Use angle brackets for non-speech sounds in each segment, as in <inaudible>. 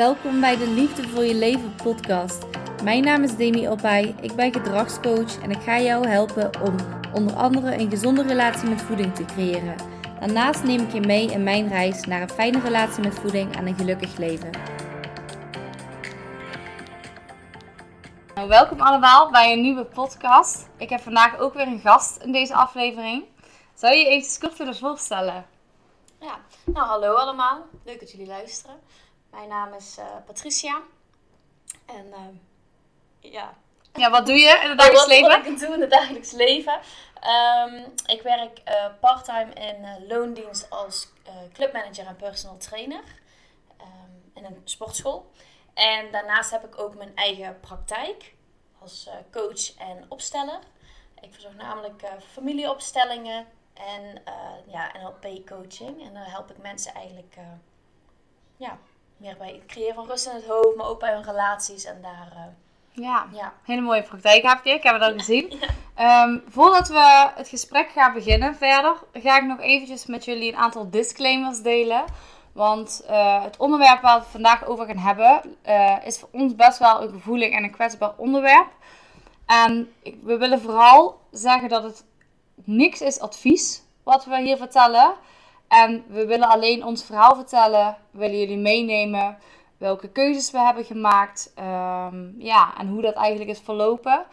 Welkom bij de Liefde voor je leven podcast. Mijn naam is Demi Opay, ik ben gedragscoach en ik ga jou helpen om onder andere een gezonde relatie met voeding te creëren. Daarnaast neem ik je mee in mijn reis naar een fijne relatie met voeding en een gelukkig leven. Nou, welkom allemaal bij een nieuwe podcast. Ik heb vandaag ook weer een gast in deze aflevering. Zou je je even kort willen voorstellen? Ja, nou hallo allemaal. Leuk dat jullie luisteren. Mijn naam is uh, Patricia. En uh, ja. Ja, wat doe je in het dagelijks leven? Wat ik doe in het dagelijks leven. Um, ik werk uh, parttime in loondienst als clubmanager en personal trainer. Um, in een sportschool. En daarnaast heb ik ook mijn eigen praktijk als coach en opsteller. Ik verzorg namelijk familieopstellingen en ja, NLP-coaching. En daar help ik mensen eigenlijk ja, meer bij het creëren van rust in het hoofd, maar ook bij hun relaties en daar... Uh, ja, ja, hele mooie praktijk heb je. Ik heb het al gezien. Ehm, voordat we het gesprek gaan beginnen verder, ga ik nog eventjes met jullie een aantal disclaimers delen. Want uh, het onderwerp waar we het vandaag over gaan hebben, uh, is voor ons best wel een gevoelig en een kwetsbaar onderwerp. En we willen vooral zeggen dat het niks is advies wat we hier vertellen. En we willen alleen ons verhaal vertellen. Willen jullie meenemen welke keuzes we hebben gemaakt. Um, ja, en hoe dat eigenlijk is verlopen.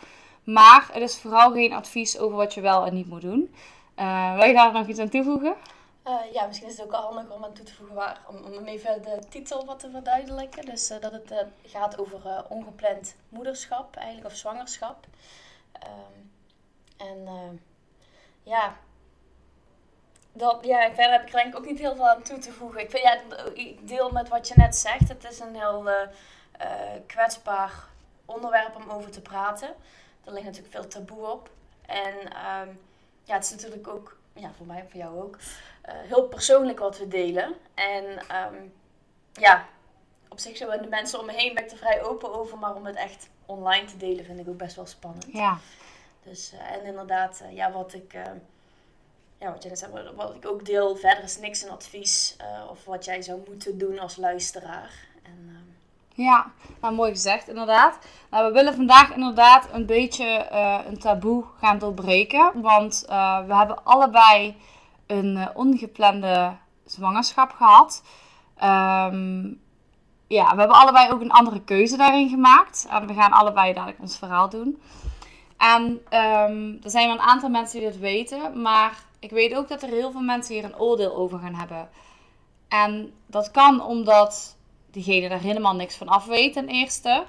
Maar het is vooral geen advies over wat je wel en niet moet doen. Uh, wil je daar nog iets aan toevoegen? Uh, ja, misschien is het ook al handig om aan toe te voegen waar, om, even de titel wat te verduidelijken. Dus uh, dat het gaat over ongepland moederschap eigenlijk, of zwangerschap. Um, en ja, dat, ja, verder heb ik er denk ik ook niet heel veel aan toe te voegen. Ik, vind, ja, ik deel met wat je net zegt. Het is een heel uh, kwetsbaar onderwerp om over te praten. Er ligt natuurlijk veel taboe op. En um, ja, het is natuurlijk ook, ja, voor mij en voor jou ook, uh, heel persoonlijk wat we delen. En um, ja, op zich zijn de mensen om me heen ben ik er vrij open over. Maar om het echt online te delen vind ik ook best wel spannend. Ja. Dus, en inderdaad, ja, wat ik ja, wat jij net zei, wat ik ook deel, verder is niks een advies uh, of wat jij zou moeten doen als luisteraar. En, uh... Ja, nou mooi gezegd inderdaad. Nou, we willen vandaag inderdaad een beetje uh, een taboe gaan doorbreken, want we hebben allebei een ongeplande zwangerschap gehad. Um, ja, we hebben allebei ook een andere keuze daarin gemaakt. En we gaan allebei dadelijk ons verhaal doen. En um, er zijn wel een aantal mensen die dat weten, maar ik weet ook dat er heel veel mensen hier een oordeel over gaan hebben. En dat kan omdat diegene daar helemaal niks van af weet ten eerste.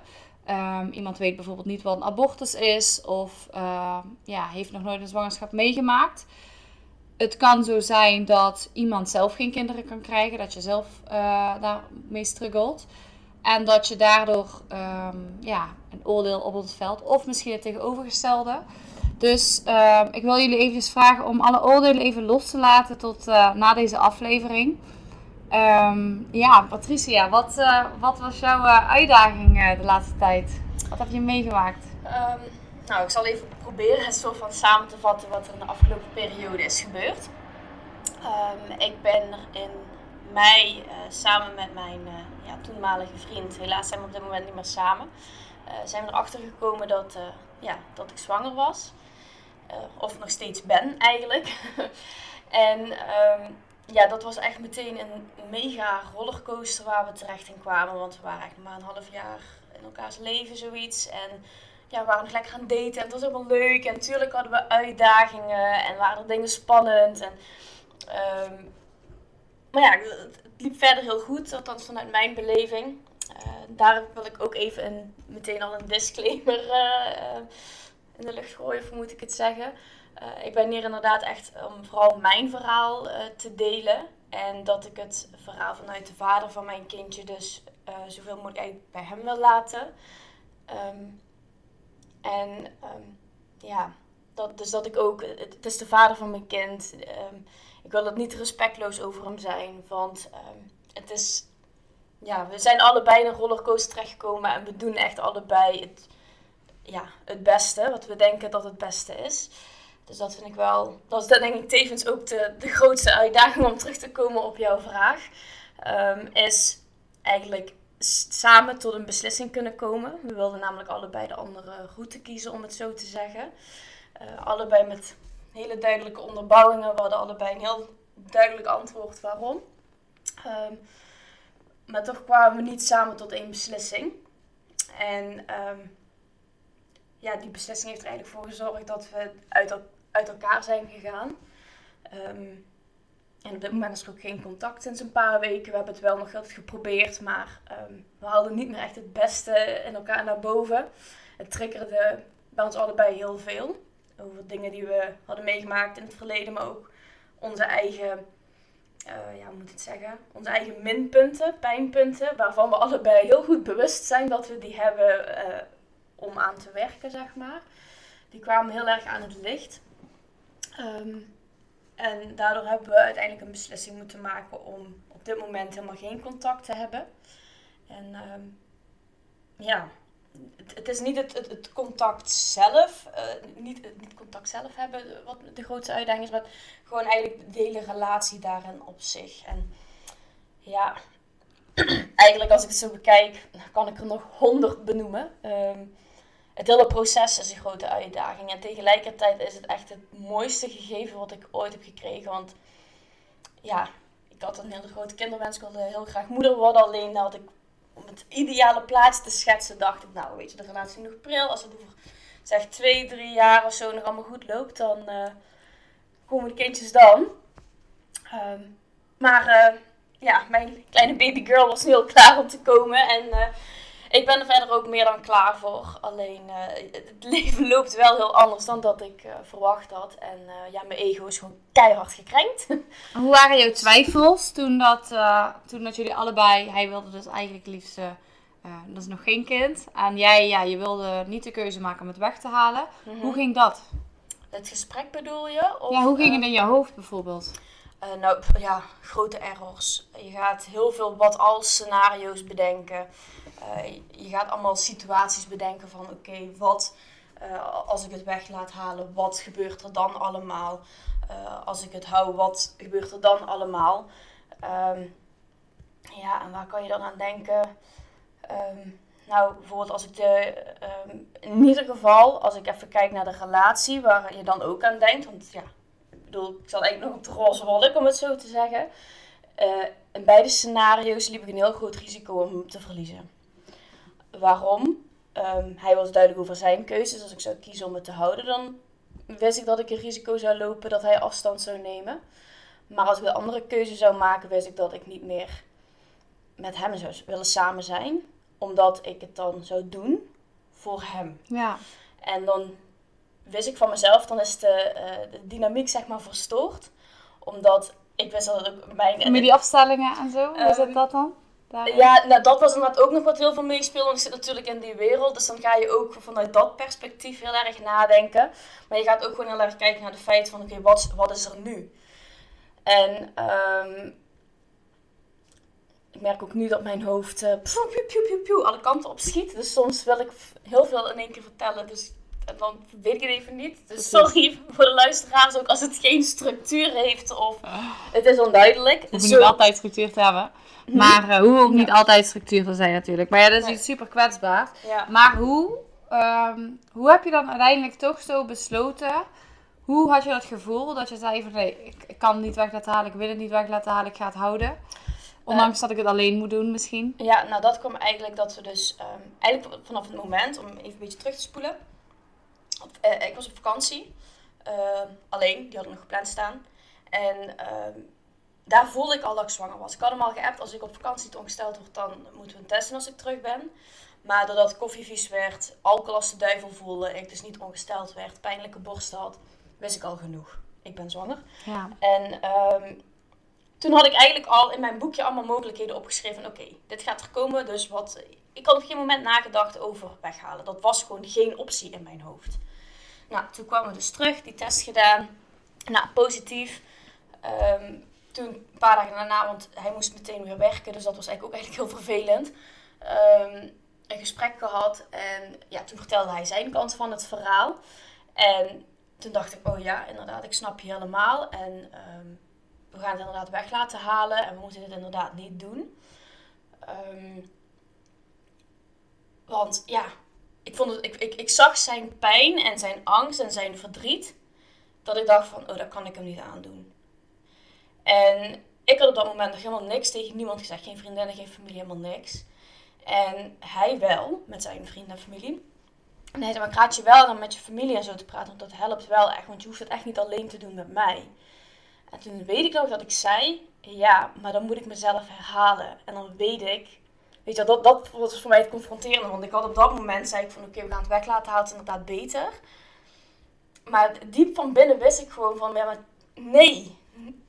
Um, iemand weet bijvoorbeeld niet wat een abortus is of uh, ja, heeft nog nooit een zwangerschap meegemaakt. Het kan zo zijn dat iemand zelf geen kinderen kan krijgen, dat je zelf uh, daarmee struggelt. En dat je daardoor um, ja, een oordeel op het veld, of misschien het tegenovergestelde, dus uh, ik wil jullie eventjes vragen om alle oordelen even los te laten tot uh, na deze aflevering. Um, ja, Patricia, wat, uh, wat was jouw eh, uitdaging de laatste tijd? Wat heb je meegemaakt? Um, nou, ik zal even proberen het soort van samen te vatten wat er in de afgelopen periode is gebeurd. Ik ben in mei samen met mijn ja, toenmalige vriend, helaas zijn we op dit moment niet meer samen, zijn we erachter gekomen dat, ja, dat ik zwanger was. Uh, of nog steeds ben eigenlijk. <laughs> en um, ja, dat was echt meteen een mega rollercoaster waar we terecht in kwamen. Want we waren echt maar een half jaar in elkaars leven zoiets. En ja, we waren nog lekker aan daten en het was helemaal leuk. En natuurlijk hadden we uitdagingen en waren er dingen spannend. En, um, maar ja, het, liep verder heel goed, althans vanuit mijn beleving. Uh, daar wil ik ook even een, meteen al een disclaimer uh, in de lucht gooien, moet ik het zeggen. Uh, ik ben hier inderdaad echt om vooral mijn verhaal uh, te delen. En dat ik het verhaal vanuit de vader van mijn kindje dus uh, zoveel mogelijk bij hem wil laten. Um, en um, ja, dat, dus dat ik ook, het, is de vader van mijn kind. Um, ik wil het niet respectloos over hem zijn, want het is, ja, we zijn allebei in een rollercoaster terechtgekomen en we doen echt allebei het ja, het beste, wat we denken dat het beste is. Dus dat vind ik wel, dat is denk ik tevens ook de, de grootste uitdaging om terug te komen op jouw vraag. Um, is eigenlijk samen tot een beslissing kunnen komen. We wilden namelijk allebei de andere route kiezen, om het zo te zeggen. Uh, allebei met hele duidelijke onderbouwingen. We hadden allebei een heel duidelijk antwoord waarom. Ehm, maar toch kwamen we niet samen tot één beslissing. En ehm, ja, die beslissing heeft er eigenlijk voor gezorgd dat we uit, uit elkaar zijn gegaan. Ehm, en op dit moment is er ook geen contact sinds een paar weken. We hebben het wel nog altijd geprobeerd, maar we haalden niet meer echt het beste in elkaar naar boven. Het triggerde bij ons allebei heel veel. Over dingen die we hadden meegemaakt in het verleden, maar ook onze eigen uh, ja, moet het zeggen, onze eigen minpunten, pijnpunten, waarvan we allebei heel goed bewust zijn dat we die hebben uh, om aan te werken, zeg maar. Die kwamen heel erg aan het licht. Um, en daardoor hebben we uiteindelijk een beslissing moeten maken om op dit moment helemaal geen contact te hebben. En um, ja, het, is niet het, het, contact zelf, uh, niet, niet contact zelf hebben wat de grootste uitdaging is, maar gewoon eigenlijk de hele relatie daarin op zich. En ja, <clears throat> eigenlijk als ik het zo bekijk, kan ik er nog honderd benoemen. Um, het hele proces is een grote uitdaging. En tegelijkertijd is het echt het mooiste gegeven wat ik ooit heb gekregen. Want ja, ik had een hele grote kinderwens. Ik wilde heel graag moeder worden. Alleen had ik om het ideale plaatje te schetsen, dacht ik, nou weet je, de relatie nog pril. Als het over zeg twee, drie jaar of zo nog allemaal goed loopt, dan uh, komen de kindjes dan. Ehm, maar uh, ja, mijn kleine babygirl was nu heel klaar om te komen. En uh, ik ben er verder ook meer dan klaar voor. Alleen het <laughs> leven loopt wel heel anders dan dat ik verwacht had. En ja, mijn ego is gewoon keihard gekrenkt. <laughs> Hoe waren jouw twijfels toen dat, toen dat jullie allebei, hij wilde dus eigenlijk liefst dat is nog geen kind. En jij, ja, je wilde niet de keuze maken om het weg te halen. Mhm. Hoe ging dat? Het gesprek bedoel je? Of, ja, hoe ging het eh, in je hoofd bijvoorbeeld? Uh, nou, ja, grote errors. Je gaat heel veel wat-als scenario's bedenken. je gaat allemaal situaties bedenken van, oké, wat als ik het weg laat halen, wat gebeurt er dan allemaal? als ik het hou, wat gebeurt er dan allemaal? Um, ja, en waar kan je dan aan denken? Ehm, nou, bijvoorbeeld als ik de, um, in ieder geval, als ik even kijk naar de relatie, waar je dan ook aan denkt, want ja, bedoel, ik zat eigenlijk nog op de roze wolk, om het zo te zeggen. Uh, in beide scenario's liep ik een heel groot risico om hem te verliezen. Waarom? Um, hij was duidelijk over zijn keuzes. Als ik zou kiezen om het te houden, dan wist ik dat ik een risico zou lopen dat hij afstand zou nemen. Maar als ik een andere keuze zou maken, wist ik dat ik niet meer met hem zou willen samen zijn omdat ik het dan zou doen voor hem. Ja. En dan wist ik van mezelf, dan is de, uh, de dynamiek zeg maar verstoord. Omdat ik wist dat ook mijn... Familieafstellingen en zo, hoe is het ehm, dat dan? Ja, nou, dat was inderdaad ook nog wat heel veel meespeelde. Want ik zit natuurlijk in die wereld. Dus dan ga je ook vanuit dat perspectief heel erg nadenken. Maar je gaat ook gewoon heel erg kijken naar de feit van... Oké, wat, wat is er nu? En um, ik merk ook nu dat mijn hoofd uh, alle kanten op schiet. Dus soms wil ik heel veel in één keer vertellen. Dus dan weet ik het even niet. Dus sorry voor de luisteraars ook als het geen structuur heeft of het is onduidelijk. Het hoeft niet altijd structuur te hebben. Mhm. Maar uh, hoe ook niet altijd structuur te zijn natuurlijk. Maar ja, dat is iets super kwetsbaar. Maar hoe, um, hoe heb je dan uiteindelijk toch zo besloten... Hoe had je dat gevoel dat je zei van nee, ik kan het niet weg laten halen, ik wil het niet weg laten halen, ik ga het houden? Ondanks dat ik het alleen moet doen misschien. Ja, nou dat kwam eigenlijk dat we dus... Um, eigenlijk vanaf het moment, om even een beetje terug te spoelen. Uh, ik was op vakantie. Uh, alleen, die had ik nog gepland staan. En uh, daar voelde ik al dat ik zwanger was. Ik had hem al geappt, als ik op vakantie te ongesteld word, dan moeten we een testen als ik terug ben. Maar doordat koffie vies werd, alcohol als de duivel voelde, ik dus niet ongesteld werd, pijnlijke borst had, wist ik al genoeg. Ik ben zwanger. Ja. En um, toen had ik eigenlijk al in mijn boekje allemaal mogelijkheden opgeschreven. Oké, dit gaat er komen, dus wat... Ik had op geen moment nagedacht over weghalen. Dat was gewoon geen optie in mijn hoofd. Nou, toen kwamen we dus terug, die test gedaan. Nou, positief. Ehm, toen een paar dagen daarna, want hij moest meteen weer werken, dus dat was eigenlijk ook eigenlijk heel vervelend. Um, een gesprek gehad en ja, toen vertelde hij zijn kant van het verhaal. En toen dacht ik, oh ja, inderdaad, ik snap je helemaal. En um, we gaan het inderdaad weg laten halen en we moeten dit inderdaad niet doen. Ehm, Want ja, ik, vond het, ik, ik, ik zag zijn pijn en zijn angst en zijn verdriet. Dat ik dacht van, oh, dat kan ik hem niet aandoen. En ik had op dat moment nog helemaal niks tegen niemand gezegd. Geen vriendinnen, geen familie, helemaal niks. En hij wel, met zijn vrienden en familie. En hij zei, maar ik je wel dan met je familie en zo te praten, want dat helpt wel echt. Want je hoeft het echt niet alleen te doen met mij. En toen weet ik nog dat ik zei, ja, maar dan moet ik mezelf herhalen. En dan weet ik, weet je, dat, dat was voor mij het confronterende. Want ik had op dat moment, zei ik van, oké, we gaan het weg laten halen, het inderdaad beter. Maar diep van binnen wist ik gewoon van, ja, maar nee.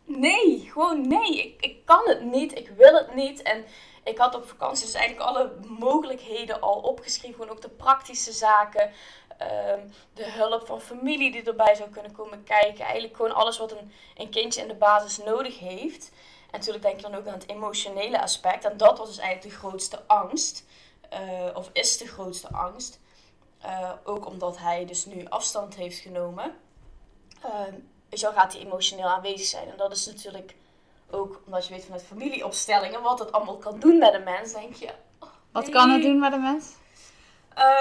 Nee, gewoon nee. Ik, ik kan het niet, ik wil het niet. En ik had op vakantie dus eigenlijk alle mogelijkheden al opgeschreven. Gewoon ook de praktische zaken. Ehm, de hulp van familie die erbij zou kunnen komen kijken. Eigenlijk gewoon alles wat een, een kindje in de basis nodig heeft. En natuurlijk denk je dan ook aan het emotionele aspect. En dat was dus eigenlijk de grootste angst. Uh, of is de grootste angst. Uh, ook omdat hij dus nu afstand heeft genomen. Uh, weet je gaat hij emotioneel aanwezig zijn. En dat is natuurlijk ook omdat je weet vanuit familieopstellingen wat het allemaal kan doen met een mens. Denk je. Oh, wat kan het doen met een mens?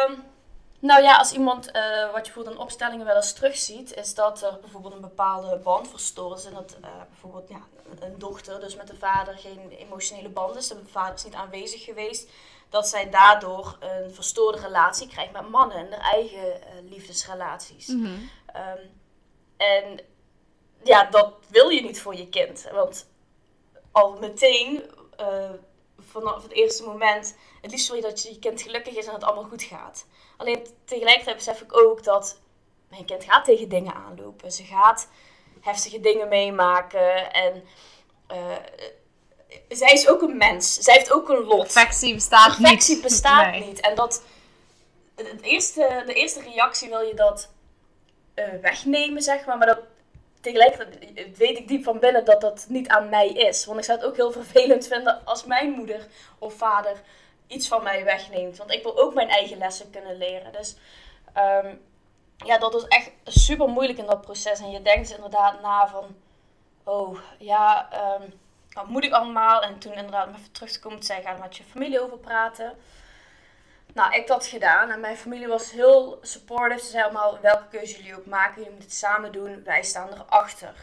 Um, nou ja, als iemand, uh, wat je bijvoorbeeld in opstellingen wel eens terugziet, is dat er bijvoorbeeld een bepaalde band verstoord is. En dat uh, bijvoorbeeld ja, een dochter, dus met de vader, geen emotionele band is. De vader is niet aanwezig geweest. Dat zij daardoor een verstoorde relatie krijgt met mannen en haar eigen uh, liefdesrelaties. Mm -hmm. um, en ja, dat wil je niet voor je kind. Want al meteen, vanaf het eerste moment, het liefst wil je dat je kind gelukkig is en het allemaal goed gaat. Alleen tegelijkertijd besef ik ook dat mijn kind gaat tegen dingen aanlopen. Ze gaat heftige dingen meemaken. En uh, zij is ook een mens. Zij heeft ook een lot. Perfectie bestaat Perfectie niet. Perfectie bestaat niet. En dat, het eerste, de eerste reactie wil je dat uh, wegnemen, zeg maar. Maar dat, tegelijkertijd weet ik diep van binnen dat dat niet aan mij is. Want ik zou het ook heel vervelend vinden als mijn moeder of vader iets van mij wegneemt. Want ik wil ook mijn eigen lessen kunnen leren. Dus um, ja, dat was echt super moeilijk in dat proces. En je denkt dus inderdaad na van, oh ja, um, wat moet ik allemaal? En toen inderdaad om even terug te komen, zei ga er met je familie over praten. Nou, ik dat gedaan en mijn familie was heel supportive. Ze zei allemaal, welke keuze jullie ook maken, jullie moeten het samen doen, wij staan erachter.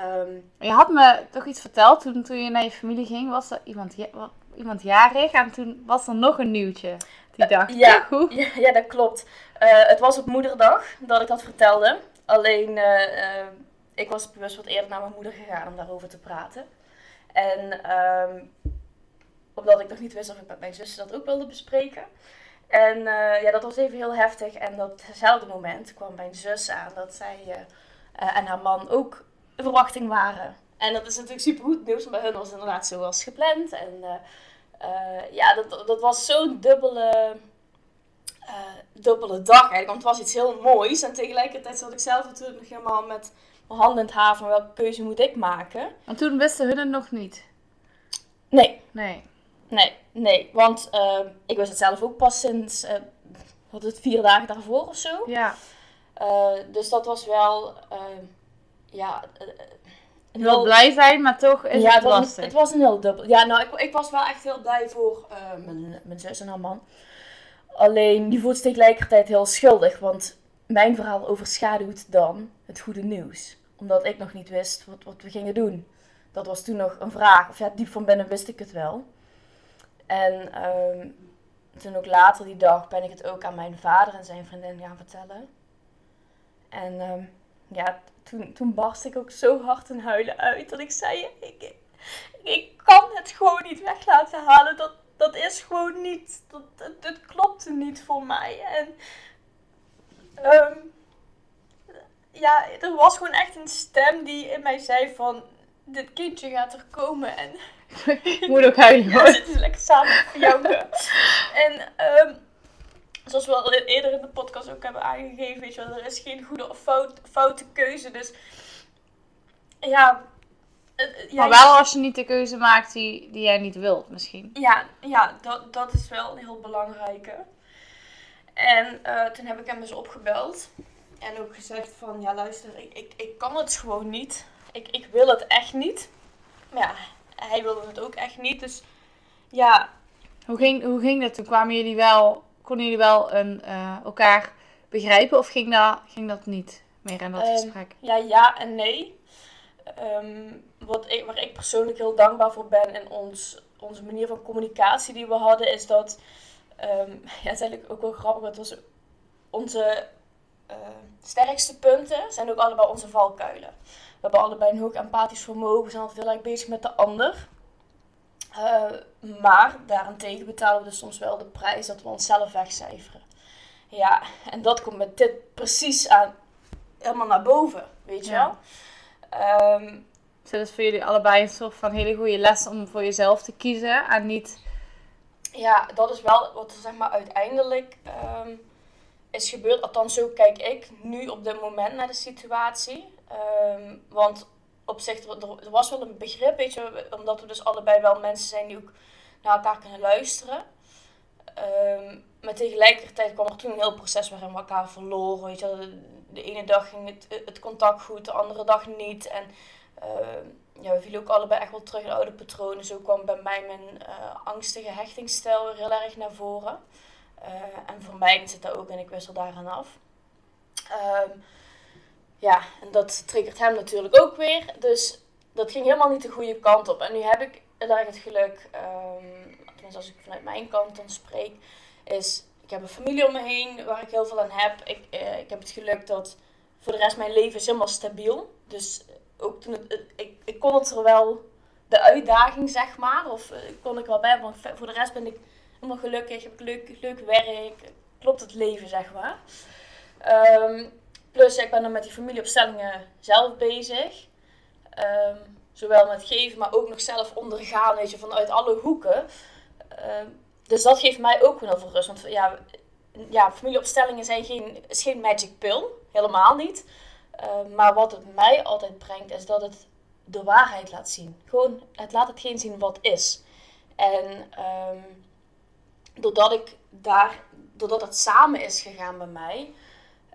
Um, je had me toch iets verteld toen, toen je naar je familie ging. Was er iemand, wat, iemand jarig en toen was er nog een nieuwtje die dag. Uh, ja, <laughs> ja, ja, dat klopt. Uh, het was op moederdag dat ik dat vertelde. Alleen, uh, ik was bewust wat eerder naar mijn moeder gegaan om daarover te praten. En um, omdat ik nog niet wist of ik met mijn zussen dat ook wilde bespreken. En ja, dat was even heel heftig. En op hetzelfde moment kwam mijn zus aan dat zij en haar man ook verwachting waren. En dat is natuurlijk super goed nieuws, maar bij hun was het inderdaad zoals gepland. En uh, uh, ja, dat, dat was zo'n dubbele, uh, dubbele dag eigenlijk. Want het was iets heel moois. En tegelijkertijd zat ik zelf natuurlijk nog helemaal met mijn handen in het haar van welke keuze moet ik maken. En toen wisten hun het nog niet? Nee. Nee. Nee, nee. Want ik wist het zelf ook pas sinds, wat het, vier dagen daarvoor of zo. Ja. dus dat was wel, ja heel blij zijn, maar toch is ja, het, was, het was een heel dubbel. Ja, nou, ik, ik was wel echt heel blij voor uh, mijn, mijn zus en haar man. Alleen, die voelt zich tegelijkertijd heel schuldig, want mijn verhaal overschaduwt dan het goede nieuws. Omdat ik nog niet wist wat, wat we gingen doen. Dat was toen nog een vraag. Of ja, diep van binnen wist ik het wel. En um, toen ook later die dag ben ik het ook aan mijn vader en zijn vriendin gaan vertellen. En um, ja, toen, toen barst ik ook zo hard in huilen uit. Dat ik zei, ik, ik kan het gewoon niet weg laten halen. Dat, dat is gewoon niet, dat, dat, dat klopte niet voor mij. En um, ja, er was gewoon echt een stem die in mij zei van, dit kindje gaat er komen. En <laughs> ik moet ook huilen <laughs> hoor. Ja, zitten lekker samen voor jou. en um, zoals we al eerder in de podcast ook hebben aangegeven, weet je wel, er is geen goede of fout, foute keuze. Dus ja, ja, maar wel als je niet de keuze maakt die, die jij niet wilt, misschien. Ja, ja dat, dat is wel een heel belangrijke. En uh, toen heb ik hem dus opgebeld. En ook gezegd van, ja luister, ik, ik, ik kan het gewoon niet. Ik, ik wil het echt niet. Maar ja, hij wilde het ook echt niet. Dus ja. Hoe ging, hoe ging dat? Toen kwamen jullie wel konden jullie wel een, eh, elkaar begrijpen of ging dat, ging dat niet meer in dat Ehm, gesprek? Ja, ja en nee. Ehm, wat ik, waar ik persoonlijk heel dankbaar voor ben en ons, onze manier van communicatie die we hadden, is dat. ehm, <laughs> ja, het is eigenlijk ook wel grappig. Was onze sterkste punten zijn ook allebei onze valkuilen. We hebben allebei een hoog empathisch vermogen. We zijn altijd heel erg bezig met de ander. Eh, maar daarentegen betalen we dus soms wel de prijs dat we onszelf wegcijferen. Ja, en dat komt met dit precies aan, helemaal naar boven, weet je Ja. wel. Ehm, Dus dat is voor jullie allebei een soort van hele goede les om voor jezelf te kiezen en niet... ja, dat is wel wat er zeg maar uiteindelijk ehm, is gebeurd. Althans, zo kijk ik nu op dit moment naar de situatie. Ehm, want op zich, er, was wel een begrip, weet je, omdat we dus allebei wel mensen zijn die ook naar elkaar kunnen luisteren. Ehm, maar tegelijkertijd kwam er toen een heel proces waarin we elkaar verloren. Weet je, de, de ene dag ging het, het contact goed, de andere dag niet. En ehm, ja, we vielen ook allebei echt wel terug in oude patronen. Zo kwam bij mij mijn eh, angstige hechtingsstijl heel erg naar voren. Eh, en voor mij zit dat ook en ik wissel daaraan af. Ehm, ja, en dat triggert hem natuurlijk ook weer. Dus dat ging helemaal niet de goede kant op. En nu heb ik heel het geluk, ehm, tenminste als ik vanuit mijn kant dan spreek, is ik heb een familie om me heen waar ik heel veel aan heb. Ik, eh, ik heb het geluk dat voor de rest mijn leven is helemaal stabiel. Dus ook toen het- ik, ik kon het er wel, de uitdaging zeg maar, of eh, kon ik wel bij, want voor de rest ben ik helemaal gelukkig, heb ik leuk, leuk werk, klopt het leven zeg maar. Ehm, plus ik ben dan met die familieopstellingen zelf bezig. Ehm, zowel met geven, maar ook nog zelf ondergaan, weet je, vanuit alle hoeken. Ehm, dus dat geeft mij ook heel veel rust. Want ja, ja familieopstellingen zijn geen, geen magic pill. Helemaal niet. Ehm, maar wat het mij altijd brengt, is dat het de waarheid laat zien. Gewoon, het laat hetgeen zien wat is. En doordat ik daar, doordat het samen is gegaan bij mij,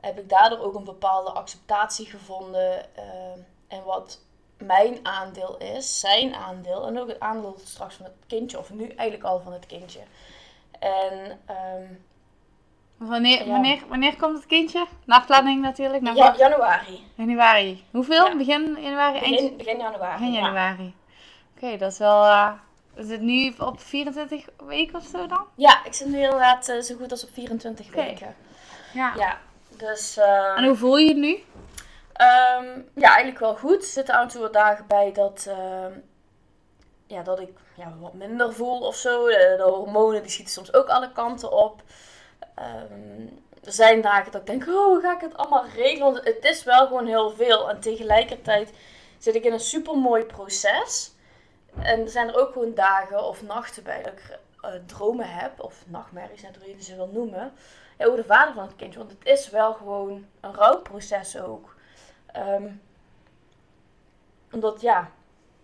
heb ik daardoor ook een bepaalde acceptatie gevonden. ehm, en wat mijn aandeel is, zijn aandeel en ook het aandeel straks van het kindje, of nu eigenlijk al van het kindje. En ehm, Wanneer, Ja. wanneer, wanneer komt het kindje? Naar planning natuurlijk. Naar ja, januari. januari. Hoeveel? Ja. Begin januari? Eind Begin, begin januari. begin ja. januari. Oké, dat is wel... eh, is het nu op 24 weken of zo dan? Ja, ik zit nu inderdaad eh, zo goed als op 24 Oké. weken. Ja. Ja, dus... ehm, En hoe voel je het nu? Ehm, ja, eigenlijk wel goed. Er zitten af en toe wat dagen bij dat, ehm, ja, dat ik ja, wat minder voel of zo. De, de hormonen die schieten soms ook alle kanten op. Er zijn dagen dat ik denk, oh, hoe ga ik het allemaal regelen? Want het is wel gewoon heel veel. En tegelijkertijd zit ik in een super mooi proces. En er zijn er ook gewoon dagen of nachten bij dat ik eh, dromen heb. Of nachtmerries, net hoe je ze wil noemen. Ja, over de vader van het kindje. Want het is wel gewoon een rouwproces ook. Ehm, omdat ja,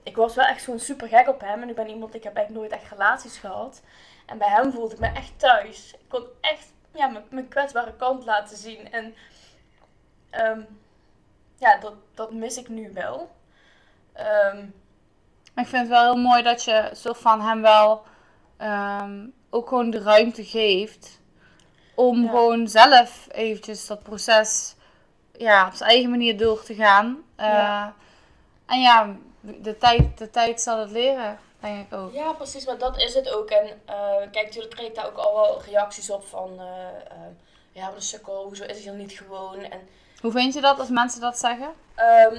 ik was wel echt gewoon super gek op hem. En ik ben iemand, ik heb eigenlijk nooit echt relaties gehad. En bij hem voelde ik me echt thuis. Ik kon echt ja, mijn, kwetsbare kant laten zien. En ehm, ja, dat, dat mis ik nu wel. Ehm, ik vind het wel heel mooi dat je soort van hem wel ook gewoon de ruimte geeft om Ja. gewoon zelf eventjes dat proces ja, op zijn eigen manier door te gaan. Eh, Ja. En ja, de tijd, de tijd zal het leren, denk ik ook. ja, precies, maar dat is het ook. En eh, kijk, natuurlijk kreeg ik daar ook al wel reacties op van... eh, ja, wat een sukkel, hoezo is hij dan niet gewoon? En Hoe vind je dat als mensen dat zeggen? Ehm,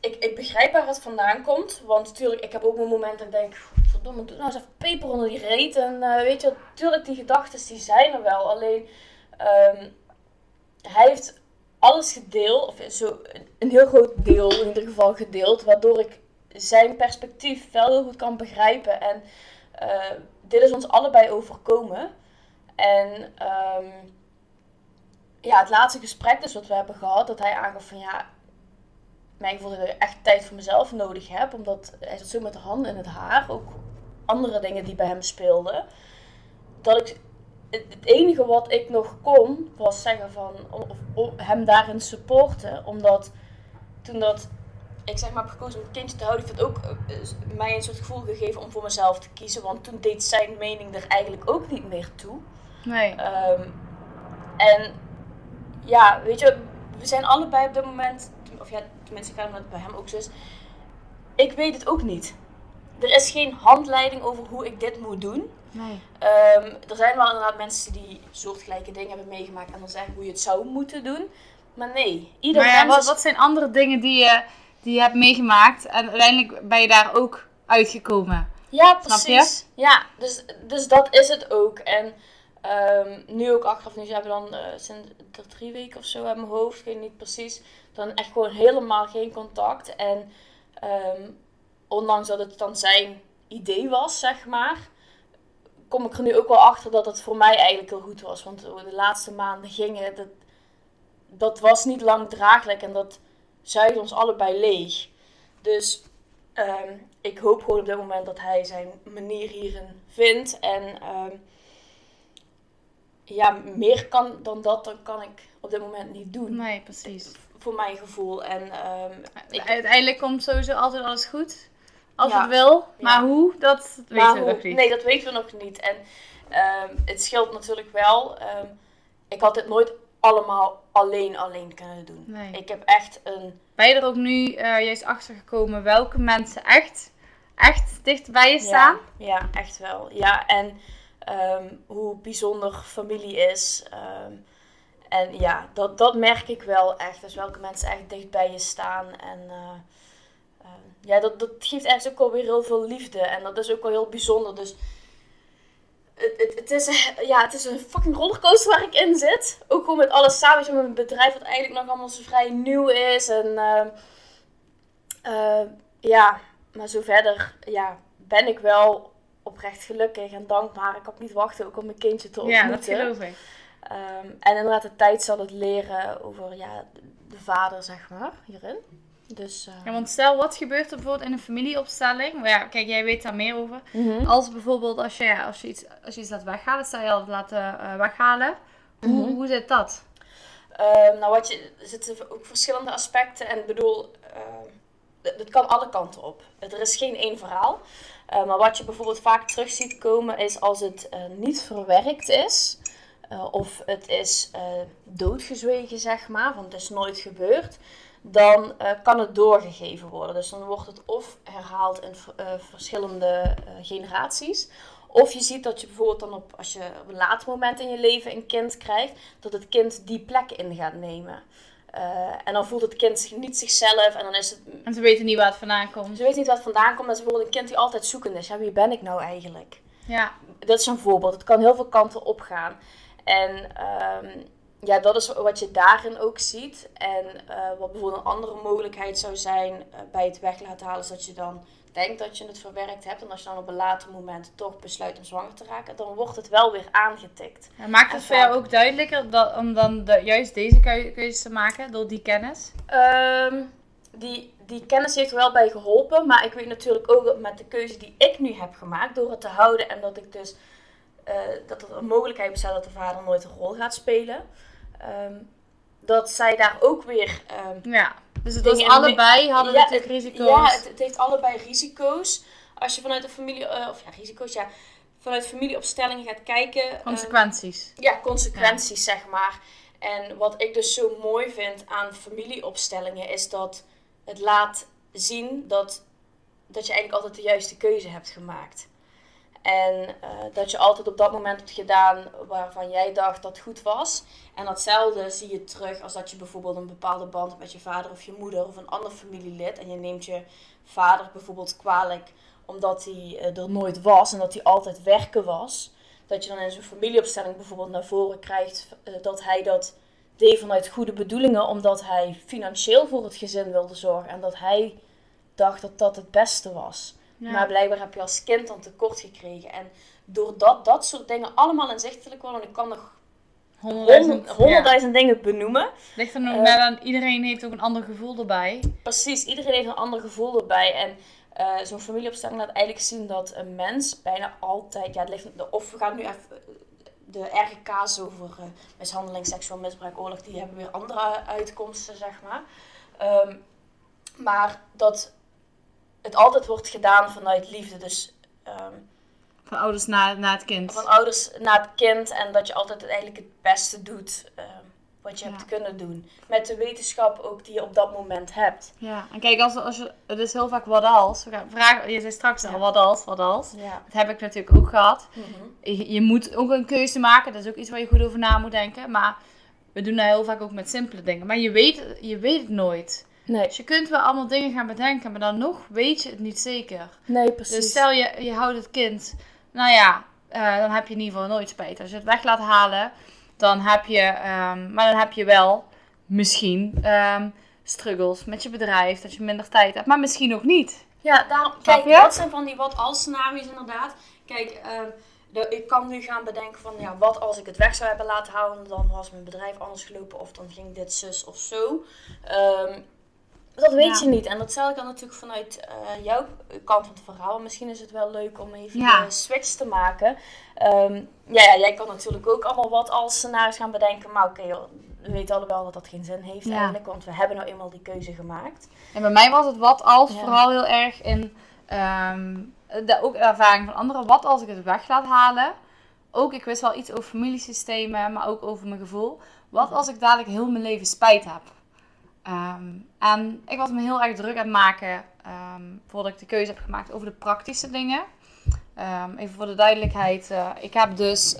ik, ik begrijp waar het vandaan komt. Want natuurlijk, ik heb ook mijn moment dat ik denk... Verdomme, doe nou eens even peper onder die reet. En eh, weet je, natuurlijk, die gedachten die zijn er wel. Alleen, ehm, hij heeft alles gedeeld. Of zo, een, heel groot deel in ieder geval gedeeld. Waardoor ik zijn perspectief wel heel goed kan begrijpen. En eh, dit is ons allebei overkomen. En... ehm, ja, het laatste gesprek dus wat we hebben gehad, dat hij aangaf van ja, mijn gevoel dat ik echt tijd voor mezelf nodig heb, omdat hij zat zo met de handen in het haar, ook andere dingen die bij hem speelden, dat ik het, enige wat ik nog kon was zeggen van of, of hem daarin supporten, omdat toen dat ik zeg maar heb gekozen om het kindje te houden, heeft het ook eh, mij een soort gevoel gegeven om voor mezelf te kiezen, want toen deed zijn mening er eigenlijk ook niet meer toe. Nee. Ehm, en ja, weet je, we zijn allebei op dit moment, of ja, tenminste, ik ga het bij hem ook zo is. Ik weet het ook niet. Er is geen handleiding over hoe ik dit moet doen. Nee. Ehm, er zijn wel inderdaad mensen die soortgelijke dingen hebben meegemaakt en dan zeggen hoe je het zou moeten doen. Maar nee, ieder Maar ja, mens wat, wat zijn andere dingen die je, die je hebt meegemaakt en uiteindelijk ben je daar ook uitgekomen? Ja, precies. Ja, dus, dus dat is het ook. En ehm, nu ook achteraf, nu hebben we dan eh, sinds er drie weken of zo uit mijn hoofd, ik weet niet precies, dan echt gewoon helemaal geen contact. En ehm, ondanks dat het dan zijn idee was, zeg maar, kom ik er nu ook wel achter dat het voor mij eigenlijk heel goed was. Want de laatste maanden gingen, dat, dat was niet lang draaglijk en dat zuigde ons allebei leeg. Dus ehm, ik hoop gewoon op dit moment dat hij zijn manier hierin vindt. En ehm, ja, meer kan dan dat, dan kan ik op dit moment niet doen. Nee, precies. Voor mijn gevoel. En ehm, ik, Uiteindelijk komt sowieso altijd alles goed. Als Ja. het wil. Maar hoe, dat maar weten we hoe- nog niet. Nee, dat weten we nog niet. En ehm, het scheelt natuurlijk wel. ehm, ik had dit nooit allemaal alleen alleen kunnen doen. Nee. Ik heb echt een Ben je er ook nu eh, juist achter gekomen welke mensen echt, echt dicht bij je staan? Ja, ja, echt wel. Ja, en ehm, hoe bijzonder familie is. en ja, dat, dat merk ik wel echt. Dus welke mensen echt dicht bij je staan. En eh, ja, dat, dat geeft echt ook alweer heel veel liefde. En dat is ook wel heel bijzonder. Dus het, het, het, is, eh, ja, het is een fucking rollercoaster waar ik in zit. Ook gewoon met alles samen. Met een bedrijf wat eigenlijk nog allemaal zo vrij nieuw is. En ehm, eh, ja, maar zo verder ja, ben ik wel oprecht gelukkig en dankbaar. Ik kan niet wachten ook om mijn kindje te Ja, ontmoeten. dat geloof ik. Ehm, en inderdaad, de tijd zal het leren over ja, de vader, zeg maar, hierin. Dus, eh, Ja, want stel, wat gebeurt er bijvoorbeeld in een familieopstelling? Maar ja, kijk, jij weet daar meer over. mhm. Als bijvoorbeeld, als je, ja, als je, iets, als je iets laat weghalen, stel je al het laten eh, weghalen. Hoe, Mhm. hoe zit dat? Ehm, nou, wat je, er zitten ook verschillende aspecten. En ik bedoel, ehm, het het kan alle kanten op. Er is geen één verhaal. Eh, maar wat je bijvoorbeeld vaak terug ziet komen is als het eh, niet verwerkt is. eh, of het is eh, doodgezwegen, zeg maar, want het is nooit gebeurd. Dan eh, kan het doorgegeven worden. Dus dan wordt het of herhaald in eh, verschillende eh, generaties. Of je ziet dat je bijvoorbeeld dan op, als je op een later moment in je leven een kind krijgt, dat het kind die plek in gaat nemen. En dan voelt het kind zich niet zichzelf en dan is het... En ze weten niet waar het vandaan komt. Ze weet niet waar het vandaan komt. Dat is bijvoorbeeld een kind die altijd zoekend is. Ja, wie ben ik nou eigenlijk? Ja, Dat is een voorbeeld. Het kan heel veel kanten opgaan. En ehm, ja, dat is wat je daarin ook ziet. En eh, wat bijvoorbeeld een andere mogelijkheid zou zijn eh, bij het weg laten halen, is dat je dan denkt dat je het verwerkt hebt. En als je dan op een later moment toch besluit om zwanger te raken, dan wordt het wel weer aangetikt. en maakt het En voor jou ook duidelijker dat, om dan de, juist deze keu- keuze te maken door die kennis? Ehm, die, die kennis heeft er wel bij geholpen. Maar ik weet natuurlijk ook dat met de keuze die ik nu heb gemaakt, door het te houden en dat ik dus eh, dat er een mogelijkheid bestaat dat de vader nooit een rol gaat spelen. Ehm, dat zij daar ook weer. ehm, Ja, dus het was allebei hadden ja, natuurlijk het- risico's. Ja, het, het heeft allebei risico's. Als je vanuit de familie, eh, of ja, risico's, ja, vanuit familieopstellingen gaat kijken. eh, Consequenties. ja, consequenties, zeg maar. En wat ik dus zo mooi vind aan familieopstellingen is dat het laat zien dat, dat je eigenlijk altijd de juiste keuze hebt gemaakt. En eh, dat je altijd op dat moment hebt gedaan waarvan jij dacht dat goed was. En datzelfde zie je terug als dat je bijvoorbeeld een bepaalde band hebt met je vader of je moeder of een ander familielid. En je neemt je vader bijvoorbeeld kwalijk omdat hij eh, er nooit was en dat hij altijd werken was. Dat je dan in zo'n familieopstelling bijvoorbeeld naar voren krijgt eh, dat hij dat deed vanuit goede bedoelingen. Omdat hij financieel voor het gezin wilde zorgen. En dat hij dacht dat dat het beste was. Ja. Maar blijkbaar heb je als kind dan tekort gekregen. En doordat dat soort dingen allemaal inzichtelijk worden, en ik kan nog Honderdduizend. honderd- honderdduizend dingen benoemen. Ja. Ligt er nog Eh, net aan, iedereen heeft ook een ander gevoel erbij. Precies, iedereen heeft een ander gevoel erbij. En eh, zo'n familieopstelling laat eigenlijk zien dat een mens bijna altijd, ja, het ligt, of we gaan nu even eh, de RGK's over mishandeling, seksueel misbruik, oorlog, die hebben weer andere uitkomsten, zeg maar. Ehm, maar dat het altijd wordt gedaan vanuit liefde. Dus ehm, Van ouders naar, naar het kind. Van ouders naar het kind en dat je altijd eigenlijk het beste doet eh, wat je Ja. hebt kunnen doen. Met de wetenschap ook die je op dat moment hebt. Ja, en kijk, als, als je, het is heel vaak wat als. We gaan vragen, je zei straks al, Ja. wat als, wat als. Ja. Dat heb ik natuurlijk ook gehad. Je, je moet ook een keuze maken. Dat is ook iets waar je goed over na moet denken. Maar we doen dat heel vaak ook met simpele dingen. Maar je weet, je weet het nooit. Nee, Dus je kunt wel allemaal dingen gaan bedenken, maar dan nog weet je het niet zeker. nee precies. Dus stel je, je houdt het kind, nou ja, eh, dan heb je in ieder geval nooit spijt. Als je het weg laat halen, dan heb je, ehm, maar dan heb je wel misschien ehm, struggles met je bedrijf, dat je minder tijd hebt, maar misschien ook niet. Ja, daarom, kijk, dat zijn van die wat-als scenario's inderdaad. Kijk, ehm, de, ik kan nu gaan bedenken van, ja, wat als ik het weg zou hebben laten houden, dan was mijn bedrijf anders gelopen of dan ging dit zus of zo. Ehm, dat weet Ja. je niet. En dat zal ik dan natuurlijk vanuit eh, jouw kant van het verhaal. Misschien is het wel leuk om even Ja. de switch te maken. Ehm, ja, ja, jij kan natuurlijk ook allemaal wat als scenario's gaan bedenken. Maar oké, joh, we weten allebei dat dat geen zin heeft Ja. eigenlijk. Want we hebben nou eenmaal die keuze gemaakt. En bij mij was het wat als vooral heel erg in ehm, de, ook de ervaring van anderen. Wat als ik het weg laat halen? Ook, ik wist wel iets over familiesystemen, maar ook over mijn gevoel. Wat als ik dadelijk heel mijn leven spijt heb? Ehm, en ik was me heel erg druk aan het maken ehm, voordat ik de keuze heb gemaakt over de praktische dingen. Ehm, even voor de duidelijkheid. eh, ik heb dus,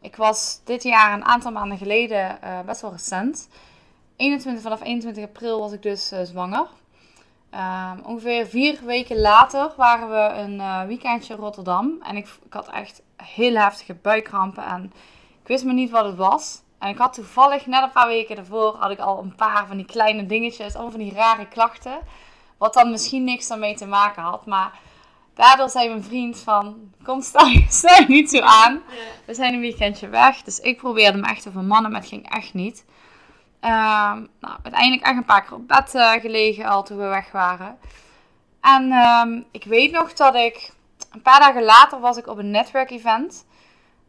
ik was dit jaar een aantal maanden geleden, eh, best wel recent. 21, vanaf 21 april was ik dus eh, zwanger. Ongeveer vier weken later waren we een weekendje in Rotterdam. En ik, ik had echt heel heftige buikkrampen. En ik wist maar niet wat het was. En ik had toevallig net een paar weken daarvoor had ik al een paar van die kleine dingetjes. Allemaal van die rare klachten. Wat dan misschien niks daarmee te maken had. Maar daardoor zei mijn vriend van... Kom, stel je, <laughs> stel je niet zo aan. We zijn een weekendje weg. Dus ik probeerde me echt te vermannen. Maar het ging echt niet. Ehm, nou, uiteindelijk echt een paar keer op bed eh, gelegen al toen we weg waren. En ehm, ik weet nog dat ik... Een paar dagen later was ik op een netwerkevent.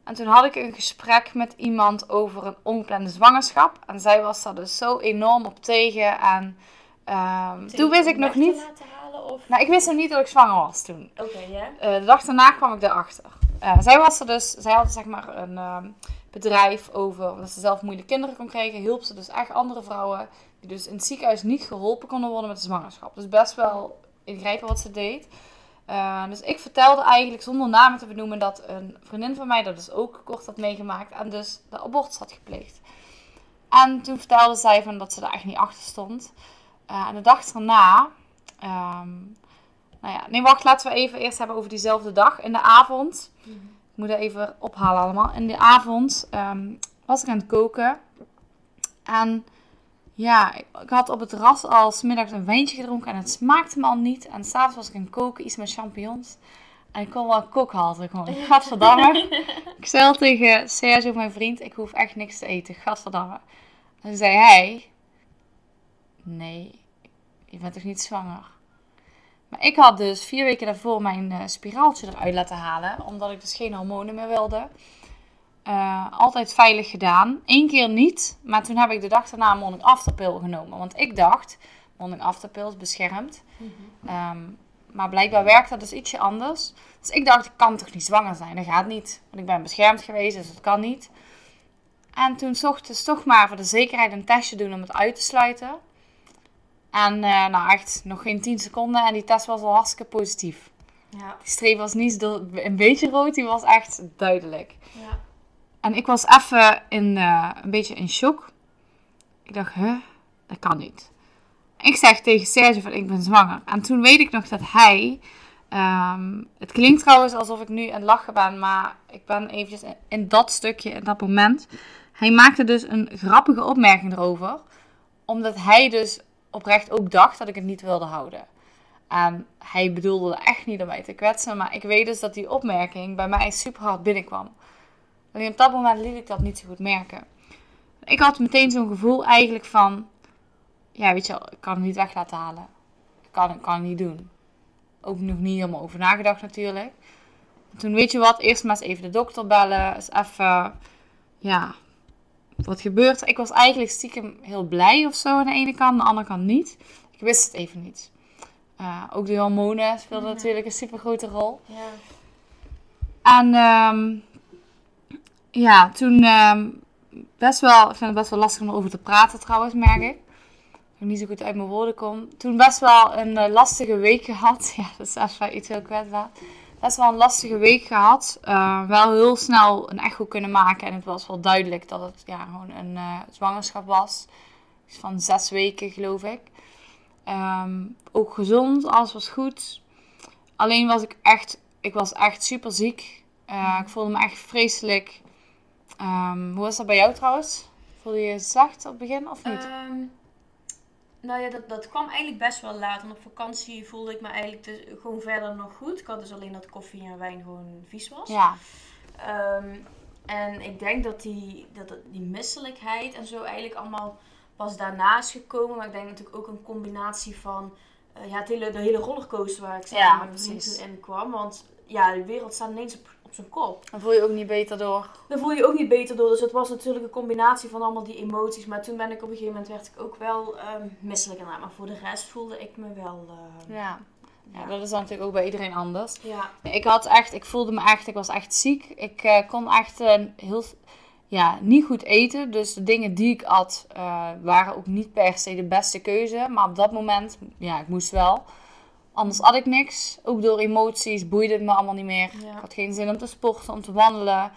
En toen had ik een gesprek met iemand over een ongeplande zwangerschap. En zij was daar dus zo enorm op tegen. En ehm, toen wist ik nog niet... Laten halen, of... Nou, ik wist nog niet dat ik zwanger was toen. Oké, ja. Eh, de dag daarna kwam ik erachter. Eh zij was er dus, zij had zeg maar een ehm, bedrijf over dat ze zelf moeilijke kinderen kon krijgen. Hielp ze dus echt andere vrouwen die dus in het ziekenhuis niet geholpen konden worden met de zwangerschap. Dus best wel ingrijpen wat ze deed. Eh, dus ik vertelde eigenlijk zonder namen te benoemen dat een vriendin van mij dat dus ook kort had meegemaakt en dus de abortus had gepleegd. En toen vertelde zij van dat ze daar echt niet achter stond. Eh, en de dag daarna, ehm, nou ja, nee wacht, laten we even eerst hebben over diezelfde dag. In de avond, ik moet dat even ophalen allemaal. In de avond ehm, was ik aan het koken. En ja, ik had op het terras al 's middags een wijntje gedronken en het smaakte me al niet. En s'avonds was ik aan het koken, iets met champignons. En ik kon wel een kokhalter gewoon. <laughs> Gadverdamme. <laughs> ik zei tegen Sergio, mijn vriend, ik hoef echt niks te eten. Gadverdamme. En toen zei hij, nee, je bent toch niet zwanger? Maar ik had dus vier weken daarvoor mijn eh, spiraaltje eruit laten halen. Omdat ik dus geen hormonen meer wilde. Eh, altijd veilig gedaan. Eén keer niet. Maar toen heb ik de dag daarna een morning after pill genomen. Want ik dacht, pill is beschermd. Ehm, maar blijkbaar werkt dat dus ietsje anders. Dus ik dacht, ik kan toch niet zwanger zijn? Dat gaat niet. Want ik ben beschermd geweest, dus dat kan niet. En toen zocht dus toch maar voor de zekerheid een testje doen om het uit te sluiten. En eh, nou echt nog geen 10 seconden en die test was al hartstikke positief. Ja. Die streep was niet een beetje rood, die was echt duidelijk. ja. En ik was even in, eh, een beetje in shock. Ik dacht, huh, dat kan niet. Ik zeg tegen Serge van, ik ben zwanger. En toen weet ik nog dat hij... ehm, het klinkt trouwens alsof ik nu aan het lachen ben, maar ik ben eventjes in, in dat stukje, in dat moment. Hij maakte dus een grappige opmerking erover. Omdat hij dus oprecht ook dacht dat ik het niet wilde houden. En hij bedoelde echt niet om mij te kwetsen, maar ik weet dus dat die opmerking bij mij super hard binnenkwam. Alleen op dat moment liet ik dat niet zo goed merken. Ik had meteen zo'n gevoel eigenlijk van... Ja, weet je wel, ik kan het niet weg laten halen. Ik kan, ik kan het niet doen. Ook nog niet helemaal over nagedacht natuurlijk. Toen weet je wat, eerst maar eens even de dokter bellen. Eens even, ja, wat gebeurt er? Ik was eigenlijk stiekem heel blij of zo aan de ene kant, aan de andere kant niet. Ik wist het even niet. Eh, ook de hormonen speelden natuurlijk een super grote rol. Ja. En ehm, ja, toen ehm, best wel, ik vind het best wel lastig om erover te praten trouwens, merk ik. Ik niet zo goed uit mijn woorden kom. Toen best wel een eh, lastige week gehad. <laughs> Ja, dat is even iets heel kwetsbaar. Best wel een lastige week gehad. Eh, wel heel snel een echo kunnen maken. En het was wel duidelijk dat het ja, gewoon een eh, zwangerschap was. Van zes weken geloof ik. Ehm, ook gezond, alles was goed. Alleen was ik echt, ik was echt super ziek. ik voelde me echt vreselijk. Ehm, hoe was dat bij jou trouwens? Voelde je je slecht op het begin of niet? Ehm, nou ja, dat, dat kwam eigenlijk best wel laat. En op vakantie voelde ik me eigenlijk dus gewoon verder nog goed. Ik had dus alleen dat koffie en wijn gewoon vies was. Ja. Ehm, en ik denk dat die, dat die misselijkheid en zo eigenlijk allemaal pas daarna is gekomen. Maar ik denk natuurlijk ook een combinatie van uh, ja, het hele, de hele rollercoaster waar ik samen ja, met vriend in kwam. Want ja, de wereld staat ineens op zijn kop. Dan voel je ook niet beter door. Dan voel je ook niet beter door. Dus het was natuurlijk een combinatie van allemaal die emoties. Maar toen ben ik op een gegeven moment werd ik ook wel um, misselijk ernaar. Maar voor de rest voelde ik me wel. Uh, ja. Ja, dat is dan natuurlijk ook bij iedereen anders. Ja. Ik had echt, ik voelde me echt, ik was echt ziek. Ik uh, kon echt uh, heel, ja, niet goed eten. Dus de dingen die ik at, uh, waren ook niet per se de beste keuze. Maar op dat moment, ja, ik moest wel. Anders had ik niks. Ook door emoties boeide het me allemaal niet meer. Ik had geen zin om te sporten, om te wandelen.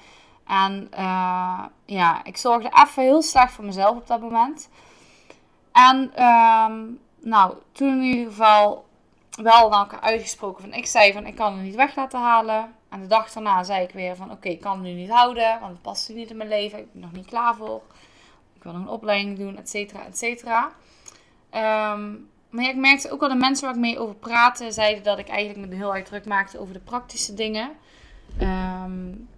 En uh, ja, ik zorgde even heel slecht voor mezelf op dat moment. En uh, nou, toen in ieder geval wel naar elkaar uitgesproken van ik zei van ik kan het niet weg laten halen. En de dag daarna zei ik weer van oké, okay, ik kan het nu niet houden, want het past niet in mijn leven. Ik ben nog niet klaar voor. Ik wil nog een opleiding doen, et cetera, et cetera. Um, maar ik merkte ook wel de mensen waar ik mee over praatte, zeiden dat ik eigenlijk me heel erg druk maakte over de praktische dingen. Um,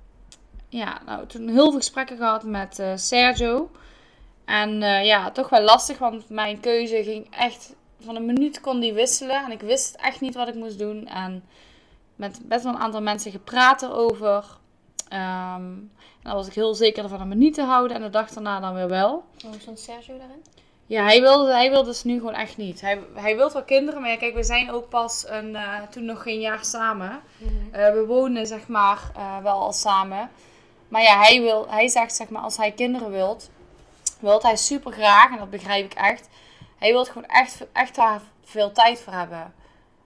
ja, nou, toen heel veel gesprekken gehad met uh, Sergio. En uh, ja, toch wel lastig, want mijn keuze ging echt van een minuut kon die wisselen. En ik wist echt niet wat ik moest doen. En met best wel een aantal mensen gepraat erover. Um, en dan was ik heel zeker ervan om me niet te houden. En de dag daarna dan weer wel. Hoe stond Sergio daarin? Ja, hij wilde, hij wilde dus nu gewoon echt niet. Hij, hij wil wel kinderen, maar ja, kijk, we zijn ook pas een, uh, toen nog geen jaar samen. Mm -hmm. uh, we wonen zeg maar uh, wel al samen. Maar ja, hij, wil, hij zegt zeg maar, als hij kinderen wilt, wil hij super graag, en dat begrijp ik echt. Hij wil gewoon echt, echt daar veel tijd voor hebben.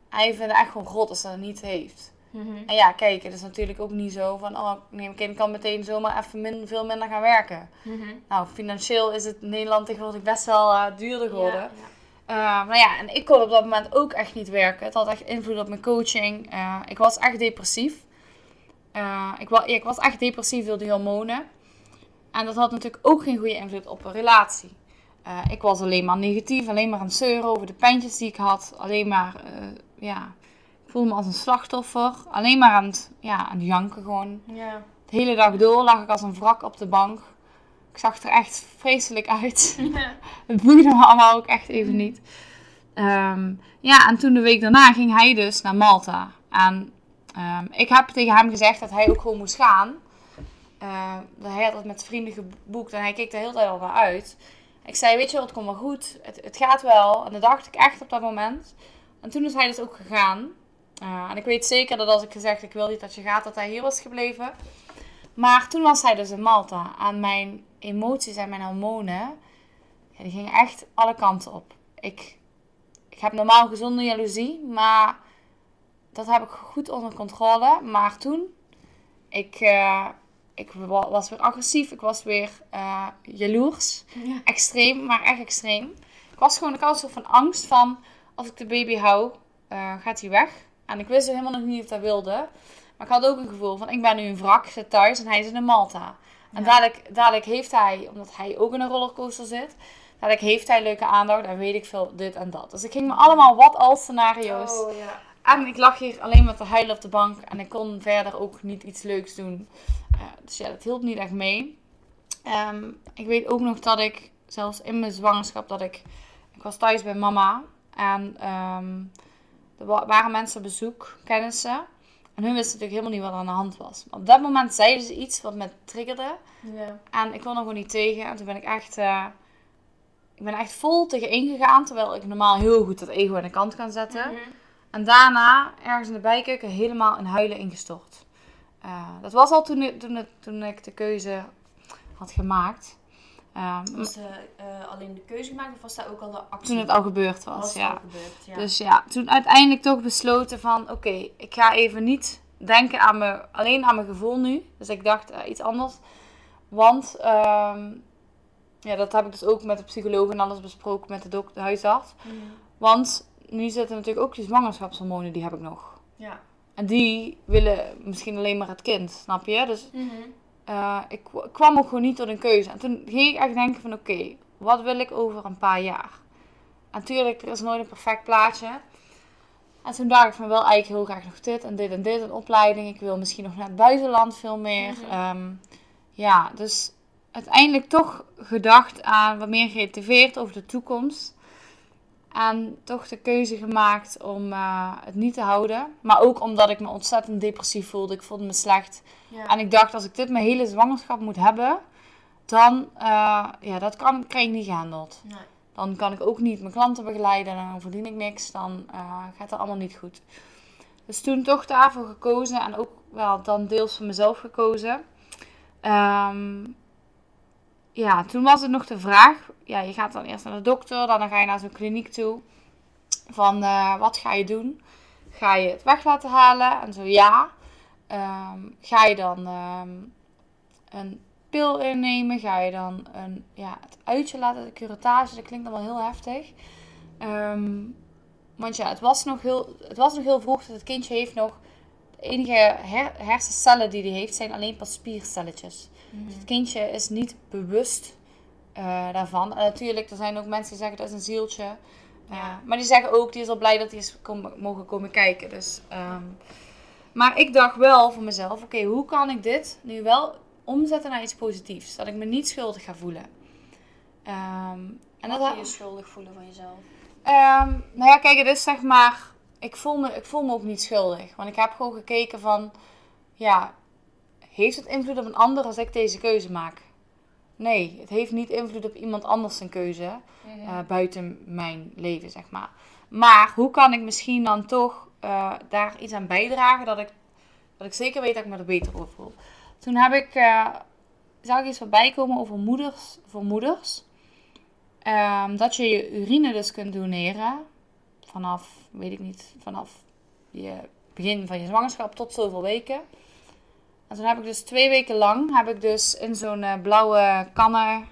Hij vindt het echt gewoon rot als hij dat niet heeft. Mm -hmm. En ja, kijk, het is natuurlijk ook niet zo van, oh, nee, mijn kind kan meteen zomaar even min, veel minder gaan werken. Mm -hmm. Nou, financieel is het in Nederland tegenwoordig best wel uh, duurder geworden. Ja, ja. Uh, maar ja, en ik kon op dat moment ook echt niet werken. Het had echt invloed op mijn coaching. Uh, ik was echt depressief. Ik, wa ik was echt depressief door die hormonen. En dat had natuurlijk ook geen goede invloed op een relatie. Ik was alleen maar negatief, alleen maar aan het zeuren over de pijntjes die ik had. Alleen maar, ja, voelde me als een slachtoffer. Alleen maar aan het, ja, aan het janken gewoon. Ja. De hele dag door lag ik als een wrak op de bank. Ik zag er echt vreselijk uit. <laughs> Ja. Het boeide me allemaal ook echt even niet. Um, ja, en toen de week daarna ging hij dus naar Malta. En um, ik heb tegen hem gezegd dat hij ook gewoon moest gaan. Uh, hij had het met vrienden geboekt en hij keek er heel tijd al naar uit. Ik zei, weet je wat, het komt wel goed. Het, het gaat wel. En dat dacht ik echt op dat moment. En toen is hij dus ook gegaan. Uh, en ik weet zeker dat als ik gezegd ik wil niet dat je gaat, dat hij hier was gebleven. Maar toen was hij dus in Malta. En mijn emoties en mijn hormonen, ja, die gingen echt alle kanten op. Ik, ik heb normaal gezonde jaloezie, maar dat heb ik goed onder controle. Maar toen, ik, uh, ik was weer agressief, ik was weer uh, jaloers. Ja. Extreem, maar echt extreem. Ik was gewoon, ik had een soort van angst van, als ik de baby hou, uh, gaat hij weg. En ik wist helemaal nog niet of dat wilde. Maar ik had ook een gevoel van, ik ben nu een wrak, zit thuis en hij is in Malta. En Ja. dadelijk, dadelijk heeft hij, omdat hij ook in een rollercoaster zit, dadelijk heeft hij leuke aandacht en weet ik veel dit en dat. Dus ik ging me allemaal wat als scenario's. Oh ja. En ik lag hier alleen met te huilen op de bank en ik kon verder ook niet iets leuks doen. Uh, dus ja, dat hielp niet echt mee. Ehm, ik weet ook nog dat ik, zelfs in mijn zwangerschap, dat ik... Ik was thuis bij mama en ehm, er wa- waren mensen op bezoek, kennissen. En hun wisten natuurlijk helemaal niet wat er aan de hand was. Maar op dat moment zeiden ze iets wat me triggerde. Ja. En ik kon er gewoon niet tegen. En toen ben ik echt... eh, ik ben echt vol tegen ingegaan. Terwijl ik normaal heel goed dat ego aan de kant kan zetten. Mhm. En daarna, ergens in de bijkeuken, helemaal in huilen ingestort. eh, dat was al toen, toen, toen ik de keuze had gemaakt. Ehm, Was de, eh, alleen de keuze gemaakt of was daar ook al de actie? toen het al gebeurd was, ja. al gebeurd, ja. Dus ja, toen uiteindelijk toch besloten van... Oké, ik ga even niet denken aan me, alleen aan mijn gevoel nu. Dus ik dacht eh, iets anders. Want... ehm, ja, dat heb ik dus ook met de psycholoog en alles besproken met de, dok- de huisarts. Mhm. Want nu zitten natuurlijk ook die zwangerschapshormonen, die heb ik nog. Ja. En die willen misschien alleen maar het kind, snap je? Dus Mhm. Eh, ik kwam ook gewoon niet tot een keuze. En toen ging ik echt denken van oké, wat wil ik over een paar jaar? En natuurlijk, er is nooit een perfect plaatje. En toen dacht ik van wel eigenlijk heel graag nog dit en dit en dit, een opleiding. Ik wil misschien nog naar het buitenland veel meer. Mhm. Ehm, ja, dus uiteindelijk toch gedacht aan wat meer geïnteresseerd over de toekomst. En toch de keuze gemaakt om eh, het niet te houden. Maar ook omdat ik me ontzettend depressief voelde. Ik voelde me slecht. Ja. En ik dacht, als ik dit mijn hele zwangerschap moet hebben, dan eh, ja, dat kan, krijg ik niet gehandeld. Nee. Dan kan ik ook niet mijn klanten begeleiden, dan verdien ik niks, dan eh, gaat het allemaal niet goed. Dus toen toch daarvoor gekozen en ook wel dan deels voor mezelf gekozen. Ehm, ja, toen was het nog de vraag, ja, je gaat dan eerst naar de dokter, dan ga je naar zo'n kliniek toe. Van, eh, wat ga je doen? Ga je het weg laten halen? En zo ja. Ehm, ga je dan ehm, een pil innemen? Ga je dan een, ja, het uitje laten, de curettage? Dat klinkt allemaal heel heftig. Ehm, want ja, het was, nog heel, het was nog heel vroeg. Dus het kindje heeft nog... De enige her- hersencellen die hij heeft zijn alleen pas spiercelletjes. Mhm. Dus het kindje is niet bewust eh, daarvan. En natuurlijk, er zijn ook mensen die zeggen dat is een zieltje. Eh, Ja. maar die zeggen ook, die is al blij dat hij is kom- mogen komen kijken. Dus, ehm, maar ik dacht wel voor mezelf, oké, hoe kan ik dit nu wel omzetten naar iets positiefs? Dat ik me niet schuldig ga voelen. Ehm, en dat je je schuldig voelen van jezelf? Ehm, nou ja, kijk, het is zeg maar. Ik voel, me, ik voel me ook niet schuldig. Want ik heb gewoon gekeken van. Ja, heeft het invloed op een ander als ik deze keuze maak? Nee, het heeft niet invloed op iemand anders zijn keuze. eh, buiten mijn leven, zeg maar. Maar hoe kan ik misschien dan toch eh, daar iets aan bijdragen dat ik, dat ik zeker weet dat ik me er beter over voel? Toen heb ik, eh, zag ik iets voorbij komen over moeders voor moeders. Ehm, dat je je urine dus kunt doneren vanaf, weet ik niet, vanaf je begin van je zwangerschap tot zoveel weken. En toen heb ik dus twee weken lang, heb ik dus in zo'n eh, blauwe kannen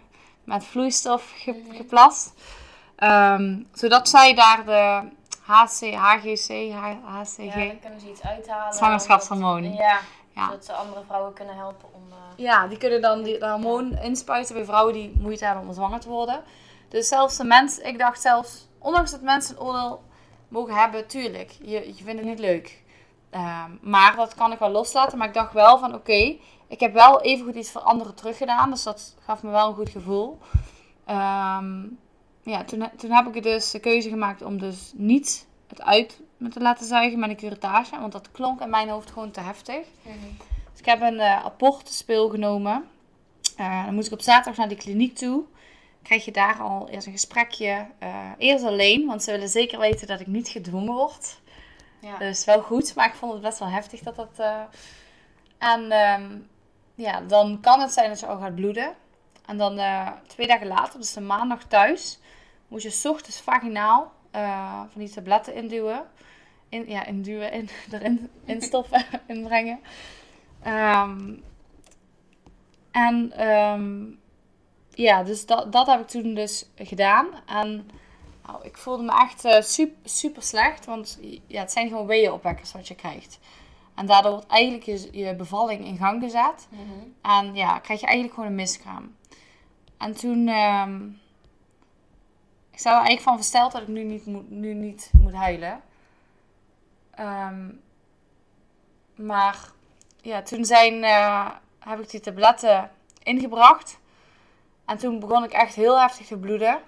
met vloeistof ge- Mhm. geplast. Ehm, zodat zij daar de HC, HGC, H- HCG, Ja, dan kunnen ze iets uithalen. Zwangerschapshormoon. Ja, Ja. zodat ze andere vrouwen kunnen helpen om... eh, Ja, die kunnen dan die, hormoon inspuiten bij vrouwen die moeite hebben om zwanger te worden. Dus zelfs de mens, ik dacht zelfs, ondanks dat mensen een oordeel mogen hebben, tuurlijk, je, je vindt het niet leuk. Ehm, maar dat kan ik wel loslaten. Maar ik dacht wel van, oké, ik heb wel even goed iets voor anderen teruggedaan. Dus dat gaf me wel een goed gevoel. Ehm, ja, toen, toen heb ik dus de keuze gemaakt om dus niet het uit me te laten zuigen met een curettage. Want dat klonk in mijn hoofd gewoon te heftig. Dus ik heb een eh apportenspeel genomen. Eh, dan moest ik op zaterdag naar die kliniek toe. Krijg je daar al eerst een gesprekje. eh, eerst alleen, want ze willen zeker weten dat ik niet gedwongen word. Ja. Dus wel goed, maar ik vond het best wel heftig dat dat... eh, En ehm, ja, dan kan het zijn dat je al gaat bloeden. En dan eh, twee dagen later, dus de maandag thuis, moet je ochtends vaginaal eh, van die tabletten induwen. In, ja, induwen, in, <laughs> erin instoffen, <laughs> inbrengen. Ehm, en ehm, ja, dus dat, dat heb ik toen dus gedaan. En nou, ik voelde me echt eh, super, super slecht, want ja, het zijn gewoon weeënopwekkers wat je krijgt. En daardoor wordt eigenlijk je, je bevalling in gang gezet. Mhm. En ja, krijg je eigenlijk gewoon een miskraam. En toen... ehm, ik sta er eigenlijk van versteld dat ik nu niet moet, nu niet moet huilen. Ehm, maar ja, toen zijn, eh, heb ik die tabletten ingebracht. En toen begon ik echt heel heftig te bloeden.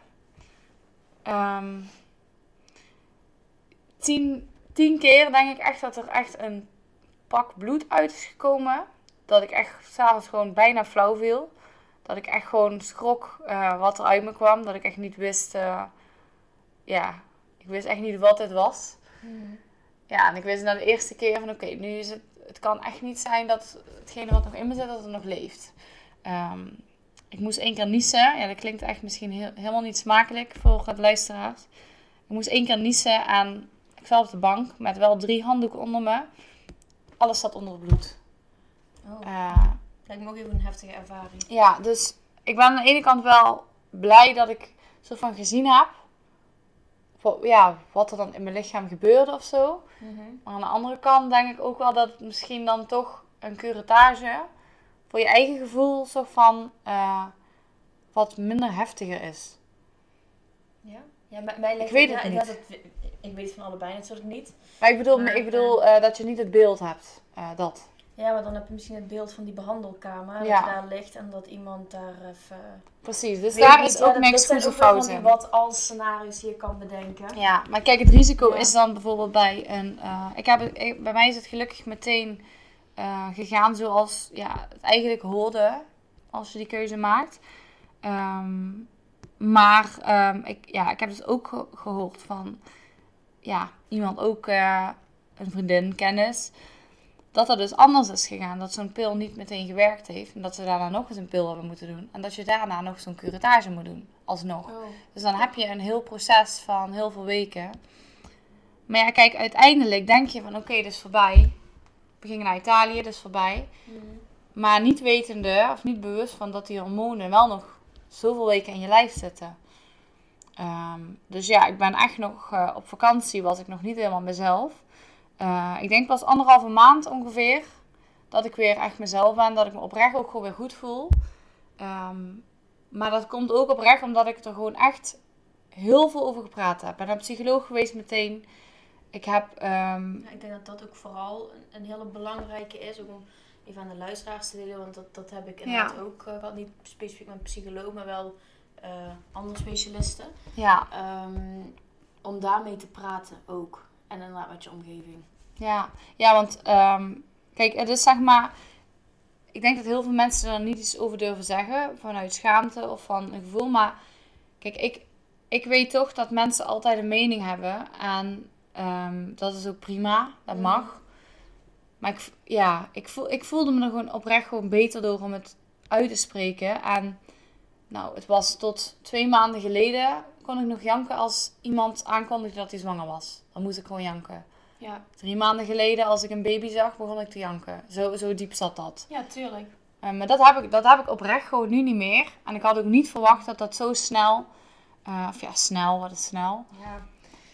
Ehm, tien, tien keer denk ik echt dat er echt een pak bloed uit is gekomen. Dat ik echt s'avonds gewoon bijna flauw viel. Dat ik echt gewoon schrok eh, wat er uit me kwam. Dat ik echt niet wist. eh, ja, ik wist echt niet wat het was. Mhm. Ja, en ik wist na de eerste keer van oké, nu is het het kan echt niet zijn dat hetgene wat nog in me zit, dat het nog leeft. Ehm, ik moest één keer niezen. Ja, dat klinkt echt misschien heel, helemaal niet smakelijk voor het luisteraars. Ik moest één keer niezen en ik op de bank met wel drie handdoeken onder me. Alles zat onder het bloed. Oh, Uh, lijkt me ook even een heftige ervaring. ja, dus ik ben aan de ene kant wel blij dat ik soort van gezien heb. Wat, ja, wat er dan in mijn lichaam gebeurde of zo. Maar aan de andere kant denk ik ook wel dat het misschien dan toch een curettage voor je eigen gevoel soort van eh, wat minder heftiger is. Ja? Ja, mij, mij lijkt weet ja, het ik niet. het- ik weet het van allebei natuurlijk niet. Maar ik bedoel, Maar, ik bedoel eh, dat je niet het beeld hebt. eh, dat. Ja, maar dan heb je misschien het beeld van die behandelkamer. Dat Ja. je daar ligt en dat iemand daar even... Precies, dus Weet daar ik is ook dat- niks dat goed of fout die in. wat als scenario's die je kan bedenken. Ja, maar kijk, het risico Ja. is dan bijvoorbeeld bij een. eh, ik heb, ik- bij mij is het gelukkig meteen eh, gegaan zoals ja, het eigenlijk hoorde als je die keuze maakt. Ehm, maar ehm, ik, ja, ik heb dus ook ge- gehoord van ja, iemand, ook eh, een vriendin, kennis, dat dat dus anders is gegaan. Dat zo'n pil niet meteen gewerkt heeft en dat ze daarna nog eens een pil hebben moeten doen. En dat je daarna nog zo'n curettage moet doen, alsnog. Oh. Dus dan heb je een heel proces van heel veel weken. Maar ja, kijk, uiteindelijk denk je van oké, dit is voorbij. We gingen naar Italië, is voorbij. Maar niet wetende of niet bewust van dat die hormonen wel nog zoveel weken in je lijf zitten. Ehm, dus ja, ik ben echt nog eh, op vakantie, was ik nog niet helemaal mezelf. Eh, ik denk pas anderhalve maand ongeveer dat ik weer echt mezelf ben, dat ik me oprecht ook gewoon weer goed voel. Ehm, maar dat komt ook oprecht omdat ik er gewoon echt heel veel over gepraat heb. Ik ben naar een psycholoog geweest meteen. Ik heb, ehm, Ja, ik denk dat dat ook vooral een, een hele belangrijke is. Ook om even aan de luisteraars te delen. Want dat, dat heb ik inderdaad ook. eh, Ik had niet specifiek met een psycholoog, maar wel eh, andere specialisten. ja, Ehm, om daarmee te praten ook. En inderdaad met je omgeving. ja, ja, want ehm, kijk, het is zeg maar. Ik denk dat heel veel mensen er niet iets over durven zeggen vanuit schaamte of van een gevoel. Maar kijk, ik, ik weet toch dat mensen altijd een mening hebben. En ehm, dat is ook prima, dat Mhm. mag. Maar ik, ja, ik, voel, ik voelde me er gewoon oprecht gewoon beter door om het uit te spreken. En nou, het was tot twee maanden geleden kon ik nog janken als iemand aankondigde dat hij zwanger was. Dan moest ik gewoon janken. Ja, Drie maanden geleden, als ik een baby zag, begon ik te janken. Zo, zo diep zat dat. ja tuurlijk. Eh, maar dat heb, ik, dat heb ik oprecht gewoon nu niet meer. En ik had ook niet verwacht dat dat zo snel, eh, of ja, snel, wat is snel, Ja.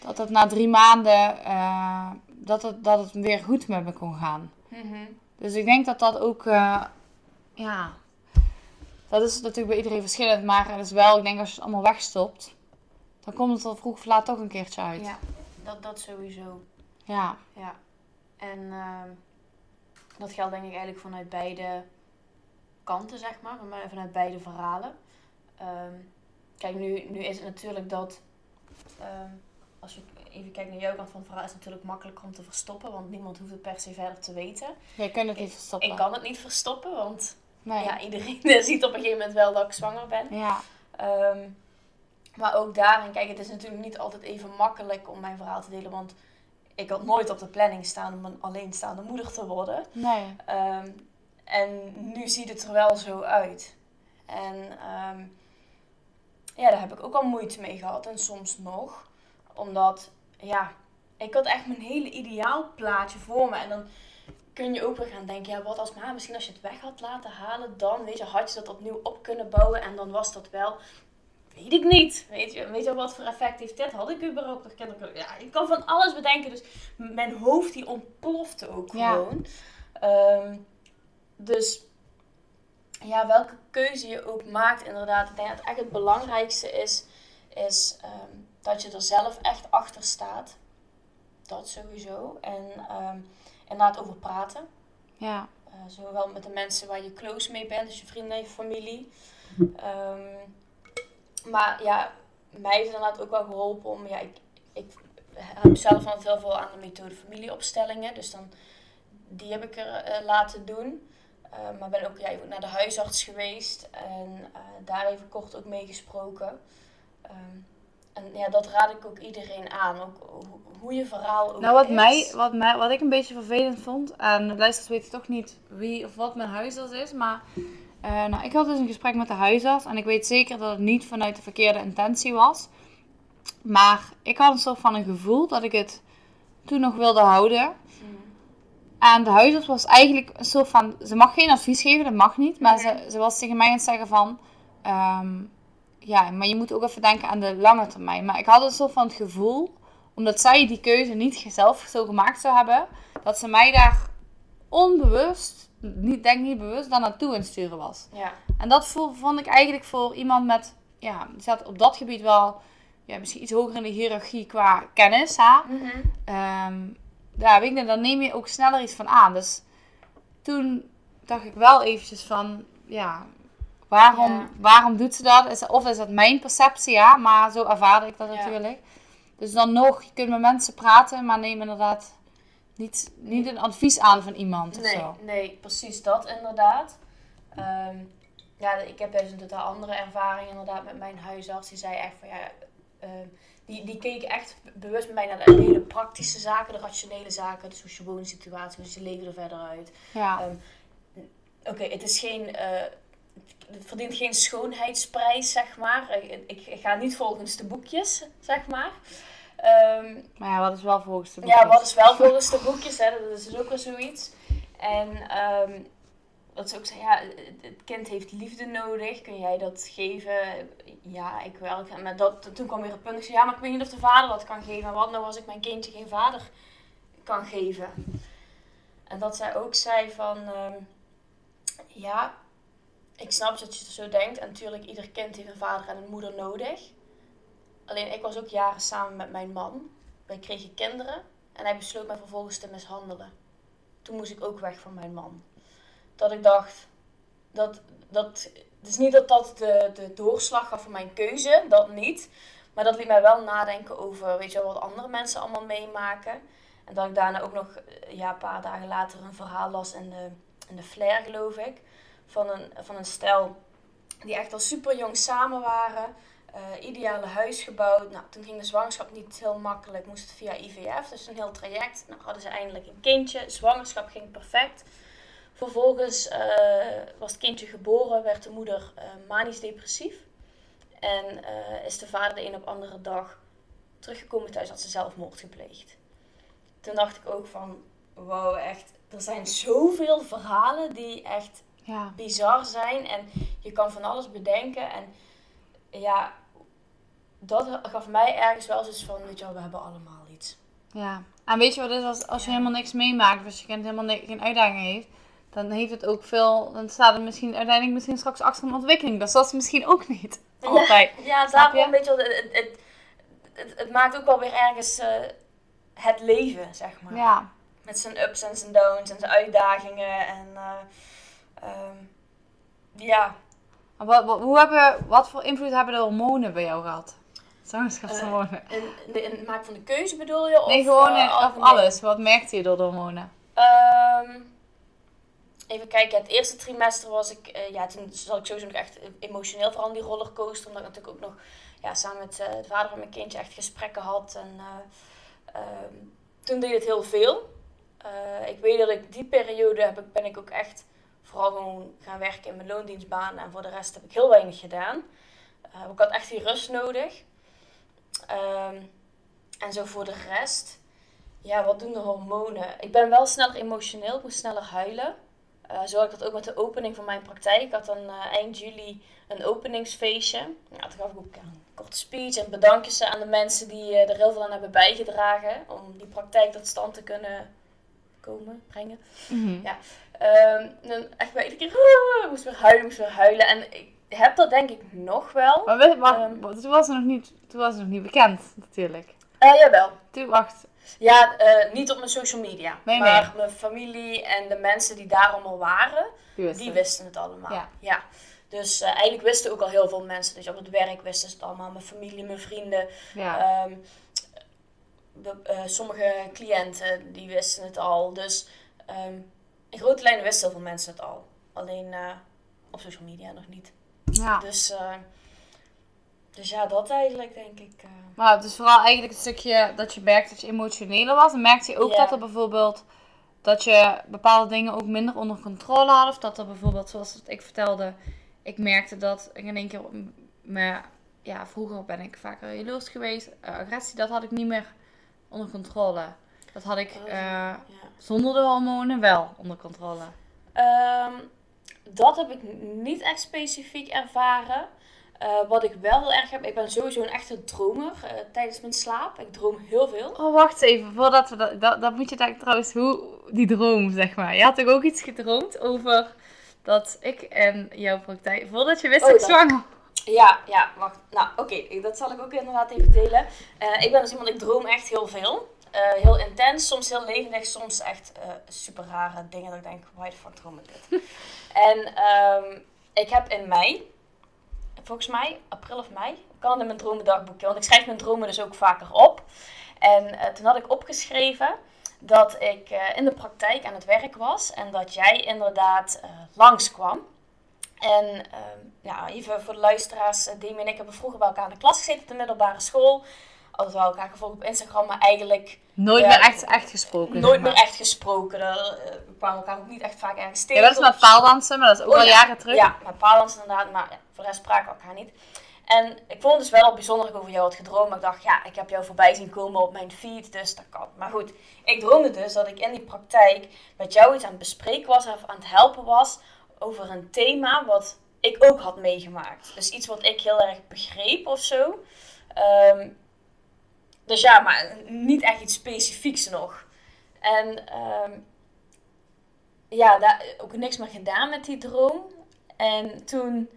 Dat dat na drie maanden, eh, dat, het, dat het weer goed met me kon gaan. Mhm. Dus ik denk dat dat ook, eh, ja, dat is natuurlijk bij iedereen verschillend. Maar het is wel, ik denk als je het allemaal wegstopt, dan komt het er vroeg of laat toch een keertje uit. Ja, dat, dat sowieso. ja. Ja. En ehm, dat geldt denk ik eigenlijk vanuit beide kanten, zeg maar. van- Vanuit beide verhalen. Ehm, kijk, nu, nu is het natuurlijk dat... ehm, als je even kijkt naar jouw kant van het verhaal... is het natuurlijk makkelijker om te verstoppen. Want niemand hoeft het per se verder te weten. Je kunt het niet verstoppen. Ik kan het niet verstoppen, want Nee. ja, iedereen <laughs> ziet op een gegeven moment wel dat ik zwanger ben. Ja. Ehm, maar ook daarin, kijk, het is natuurlijk niet altijd even makkelijk om mijn verhaal te delen. Want ik had nooit op de planning staan om een alleenstaande moeder te worden. Nee. Ehm, en nu ziet het er wel zo uit. En ehm, ja, daar heb ik ook al moeite mee gehad. En soms nog. Omdat, ja, ik had echt mijn hele ideaal plaatje voor me. En dan kun je ook weer gaan denken, ja, wat als, maar misschien als je het weg had laten halen, dan, weet je, had je dat opnieuw op kunnen bouwen. En dan was dat wel, weet ik niet. Weet je, weet je wat voor effect heeft dit? Had ik überhaupt nog kinderen kunnen? Ja, ik kan van alles bedenken. Dus mijn hoofd die ontplofte ook Ja. gewoon. Ehm, dus ja, welke keuze je ook maakt, inderdaad. Ik denk dat echt het belangrijkste is, is ehm, dat je er zelf echt achter staat. Dat sowieso. En ehm inderdaad over praten. Ja. Eh, zowel met de mensen waar je close mee bent, dus je vrienden en je familie. <laughs> Ehm, maar ja, mij heeft inderdaad ook wel geholpen om, ja, ik, ik heb zelf altijd heel veel aan de methode familieopstellingen. Dus dan, die heb ik er eh, laten doen. Eh, maar ben ook ja, naar de huisarts geweest en eh, daar even kort ook mee gesproken. Ehm, en ja, dat raad ik ook iedereen aan. Ook ho- hoe je verhaal ook Nou, wat, is. mij, wat, mij, wat ik een beetje vervelend vond, en de luisteraars weten toch niet wie of wat mijn huisarts is, maar eh, nou, ik had dus een gesprek met de huisarts en ik weet zeker dat het niet vanuit de verkeerde intentie was. Maar ik had een soort van een gevoel dat ik het toen nog wilde houden. Mm. En de huisarts was eigenlijk een soort van, ze mag geen advies geven, dat mag niet, maar ze, ze was tegen mij aan het zeggen van, ehm, ja, maar je moet ook even denken aan de lange termijn. Maar ik had een soort van het gevoel, omdat zij die keuze niet zelf zo gemaakt zou hebben, dat ze mij daar onbewust, niet, denk niet bewust, dan naartoe insturen was. Ja. En dat vo- vond ik eigenlijk voor iemand met, ja, die zat op dat gebied wel, ja, misschien iets hoger in de hiërarchie qua kennis, hè. Mhm. Ehm, ja, weet je, dan neem je ook sneller iets van aan. Dus toen dacht ik wel eventjes van, ja, waarom, Ja. waarom doet ze dat? Is, of is dat mijn perceptie, ja, maar zo ervaarde ik dat Ja. natuurlijk. Dus dan nog, je kunt met mensen praten, maar neem inderdaad niet, niet een advies aan van iemand of Nee, zo. nee, precies dat inderdaad. Ehm, ja, ik heb dus een totaal andere ervaring inderdaad met mijn huisarts. Die zei echt van ja, ehm, die, die keek echt bewust met mij naar de hele praktische zaken, de rationele zaken, de sociale situatie, hoe ziet je leven er verder uit. Ja, Ehm, Oké, het is geen, eh, het verdient geen schoonheidsprijs, zeg maar. Ik, ik ga niet volgens de boekjes, zeg maar. Ehm, maar ja, wat is wel volgens de ja, boekjes? wat is wel <laughs> volgens de boekjes, hè? dat is ook weer zoiets. En ehm dat ze ook zei, ja, het- kind heeft liefde nodig, kun jij dat geven? Ja, ik wel. Maar dat, toen kwam weer het punt, ik zei, ja, maar ik weet niet of de vader dat kan geven. Maar wat nou als ik mijn kindje geen vader kan geven? En dat zij ook zei van, ehm, ja, ik snap dat je zo denkt. En natuurlijk, ieder kind heeft een vader en een moeder nodig. Alleen ik was ook jaren samen met mijn man. Wij kregen kinderen en hij besloot mij vervolgens te mishandelen. Toen moest ik ook weg van mijn man. Dat ik dacht, dat, dat, het is niet dat dat de, de doorslag gaf voor mijn keuze, dat niet. Maar dat liet mij wel nadenken over, weet je wat andere mensen allemaal meemaken. En dat ik daarna ook nog, eh, ja, een paar dagen later een verhaal las in de, in de Flair, geloof ik. Van een, van een stel die echt al super jong samen waren. eh, ideale huis gebouwd. Nou, toen ging de zwangerschap niet heel makkelijk. Moest het via IVF. Dus een heel traject. Nou, hadden ze eindelijk een kindje. Zwangerschap ging perfect. Vervolgens eh, was het kindje geboren. Werd de moeder eh, manisch depressief. En is de vader de een op andere dag teruggekomen thuis. Had ze zelfmoord gepleegd. Toen dacht ik ook van... Wow, echt. Er zijn zoveel verhalen die echt Ja, bizar zijn. En je kan van alles bedenken. En ja, dat gaf mij ergens wel zoiets van, weet je wel, we hebben allemaal iets. ja. En weet je wat is, als, als je Ja. helemaal niks meemaakt, als je kind helemaal geen uitdaging heeft, dan heeft het ook veel, dan staat het misschien uiteindelijk misschien straks achter een ontwikkeling. Dus dat is misschien ook niet altijd. <laughs> Ja, Snap daarom je? weet je wel, het, het, het, het maakt ook wel weer ergens eh, het leven, zeg maar. Ja. Met zijn ups en zijn downs en zijn uitdagingen. En eh, ehm, ja, Wat, wat, hoe hebben, wat voor invloed hebben de hormonen bij jou gehad? Zwangerschapshormonen. in, in, in het maken van de keuze bedoel je? Of, nee, gewoon eh, in- of alles. Wat merkte je door de hormonen? Ehm, even kijken, het eerste trimester was ik, eh, ja, toen zat ik sowieso nog echt emotioneel vooral in die rollercoaster. Omdat ik natuurlijk ook nog ja, samen met eh, de vader van mijn kindje echt gesprekken had. En eh, ehm, toen deed het heel veel. Eh, ik weet dat ik die periode heb, ben ik ook echt vooral gewoon gaan werken in mijn loondienstbaan. En voor de rest heb ik heel weinig gedaan. Eh, ik had echt die rust nodig. Ehm, en zo voor de rest. Ja, wat doen de hormonen? Ik ben wel sneller emotioneel, ik moet sneller huilen. Eh, zo had ik dat ook met de opening van mijn praktijk. Ik had dan eh, eind juli een openingsfeestje. Ja, toen gaf ik ook een korte speech en bedankjes aan de mensen die eh, er heel veel aan hebben bijgedragen. Om die praktijk tot stand te kunnen komen, brengen. Ehm, dan echt bij iedere keer, ik moest weer huilen, moest weer huilen. En ik heb dat denk ik nog wel. Maar we- Ehm. toen, was het nog niet, toen was het nog niet bekend, natuurlijk. Eh, jawel. Toen, wacht. Ja, eh, niet op mijn social media. Nee, maar nee. mijn familie en de mensen die daar allemaal waren, Die wisten het allemaal. Ja. Dus eh, eigenlijk wisten ook al heel veel mensen. Dus op het werk wisten ze het allemaal. Mijn familie, mijn vrienden. Ja. Ehm, de- eh, sommige cliënten, die wisten het al. Dus in grote lijnen wisten heel veel mensen het al. Alleen eh, op social media nog niet. ja. Dus eh, Dus ja, dat eigenlijk denk ik. eh. Maar het is vooral eigenlijk het stukje dat je merkt dat je emotioneler was. En merkte je ook dat er bijvoorbeeld dat je bepaalde dingen ook minder onder controle had. Of dat er bijvoorbeeld, zoals ik vertelde, ik merkte dat ik in één keer, maar ja, vroeger ben ik vaker jaloers geweest. Agressie, dat had ik niet meer onder controle. Dat had ik Oh, eh, ja. zonder de hormonen wel onder controle. Ehm, dat heb ik niet echt specifiek ervaren. Eh, wat ik wel heel erg heb, ik ben sowieso een echte dromer eh, tijdens mijn slaap. Ik droom heel veel. Oh, wacht even, voordat we dat, dat, dat moet je daar trouwens, hoe, die droom, zeg maar. Je had toch ook iets gedroomd over dat ik en jouw praktijk, voordat je wist Oh, dat ik zwanger Ja, ja, wacht. Nou, oké, dat zal ik ook inderdaad even delen. Ik ben dus iemand, ik droom echt heel veel. Eh, heel intens, soms heel levendig, soms echt eh, super rare dingen dat ik denk, why the fuck droom ik dit? <laughs> en ehm, ik heb in mei, volgens mij, april of mei, kan in mijn dromendagboekje, want ik schrijf mijn dromen dus ook vaker op. En eh, toen had ik opgeschreven dat ik in de praktijk aan het werk was en dat jij inderdaad langskwam. En ja, even voor de luisteraars, Demi en ik hebben vroeger bij elkaar in de klas gezeten op de middelbare school. Altijd wel elkaar gevolgd op Instagram, maar eigenlijk nooit Ja. meer echt, echt gesproken. nooit maar. meer echt gesproken. Eh, we kwamen elkaar ook niet echt vaak ergens Ja, tegen. dat is met paaldansen, maar dat is ook Oh, al ja. jaren terug. Ja, met paaldansen inderdaad, maar ja, voor de rest spraken we elkaar niet. En ik vond het dus wel bijzonder dat ik over jou had gedroomd. Maar ik dacht, ja, ik heb jou voorbij zien komen op mijn feed, dus dat kan. Maar goed, ik droomde dus dat ik in die praktijk met jou iets aan het bespreken was of aan het helpen was over een thema wat ik ook had meegemaakt. Dus iets wat ik heel erg begreep of zo. Ehm, dus ja, maar niet echt iets specifieks nog. En ehm, ja, daar ook niks meer gedaan met die droom. En toen,